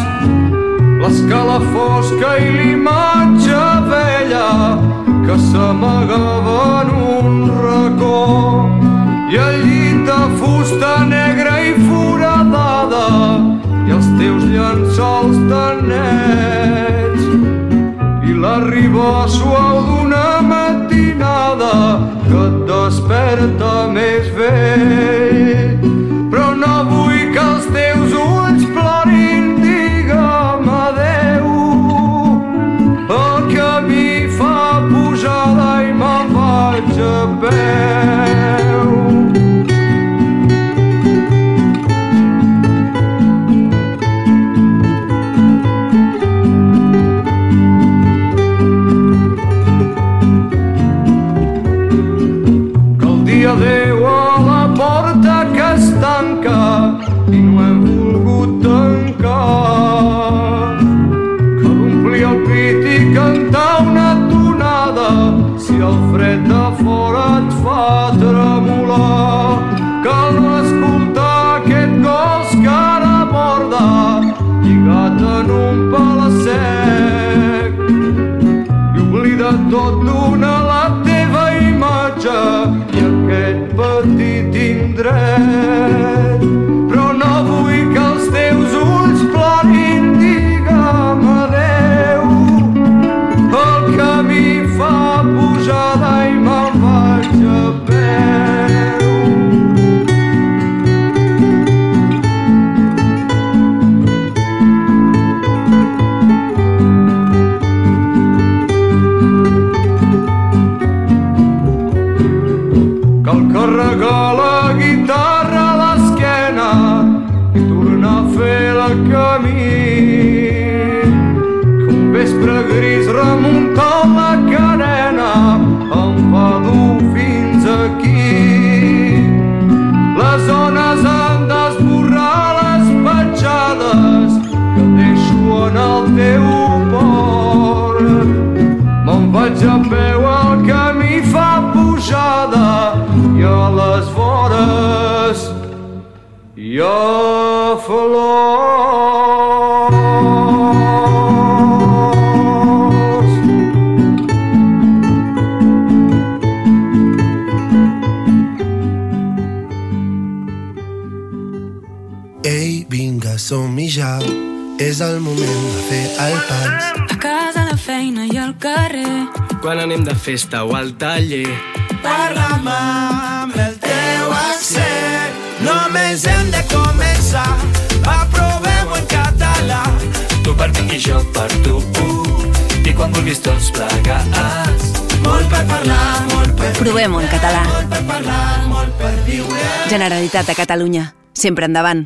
L'escala fosca i l'imatge vella que s'amagava en un racó. I el llit de fusta negra i foradada i els teus llençols tan nets i la riba suau d'una matinada que et desperta més vell. Petit Quan anem de festa o al taller. Parla'm amb el teu accent. Només hem de començar. Va, provem-ho en català. Tu per mi i jo per tu. I quan vulguis tots plegats. Molt per parlar, molt per Provem-ho en català. Molt per parlar, molt per viure. Generalitat de Catalunya. Sempre endavant.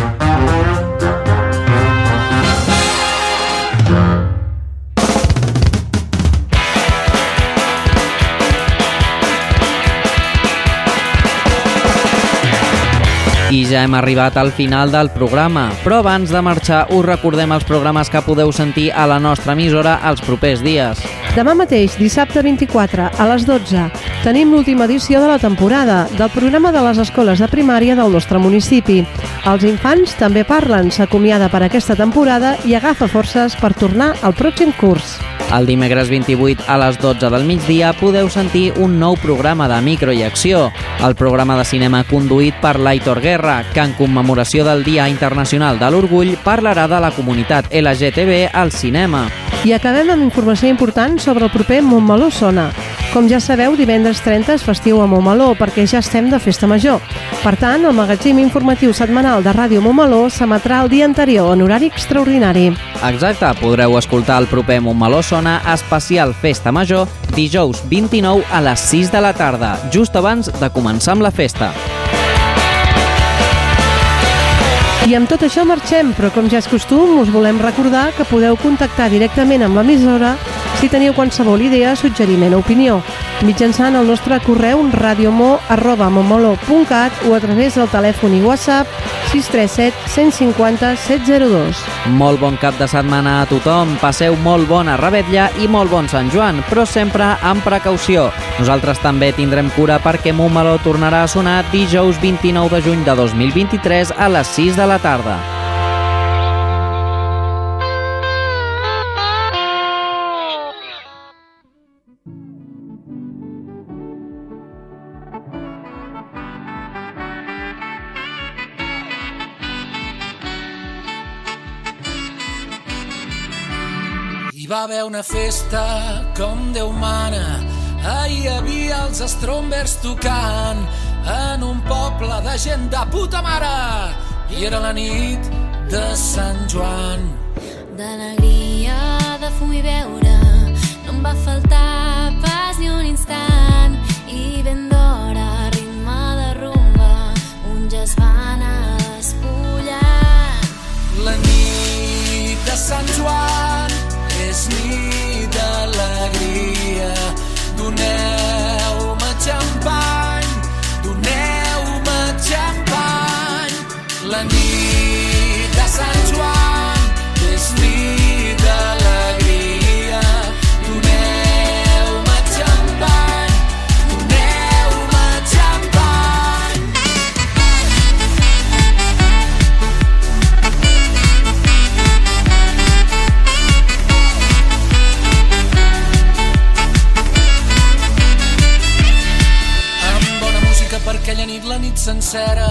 I ja hem arribat al final del programa, però abans de marxar us recordem els programes que podeu sentir a la nostra emissora els propers dies. Demà mateix, dissabte 24, a les 12, tenim l'última edició de la temporada del programa de les escoles de primària del nostre municipi. Els infants també parlen, s'acomiada per aquesta temporada i agafa forces per tornar al pròxim curs. El dimecres 28 a les 12 del migdia podeu sentir un nou programa de micro i acció, el programa de cinema conduït per l'Aitor Guerra, que en commemoració del Dia Internacional de l'Orgull parlarà de la comunitat LGTB al cinema. I acabem amb informació important sobre el proper Montmeló Sona. Com ja sabeu, divendres 30 és festiu a Montmeló perquè ja estem de festa major. Per tant, el magatzim informatiu setmanal de Ràdio Montmeló s'emetrà el dia anterior en horari extraordinari. Exacte, podreu escoltar el proper Montmeló Sona especial Festa Major dijous 29 a les 6 de la tarda, just abans de començar amb la festa. I amb tot això marxem, però com ja és costum, us volem recordar que podeu contactar directament amb l'emissora si teniu qualsevol idea, suggeriment o opinió, mitjançant el nostre correu radiomo.momolo.cat o a través del telèfon i WhatsApp 637 150 702. Molt bon cap de setmana a tothom, passeu molt bona rebetlla i molt bon Sant Joan, però sempre amb precaució. Nosaltres també tindrem cura perquè Montmeló tornarà a sonar dijous 29 de juny de 2023 a les 6 de la tarda. Una festa com Déu mana. Ahir hi havia els Strombers tocant en un poble de gent de puta mare. I era la nit de Sant Joan. D'alegria, de fum i beure, no em va faltar pas ni un instant. I ben d'hora, ritme de rumba, un es va anar despullant. La nit de Sant Joan és nit d'alegria. Doneu-me xampany, la nit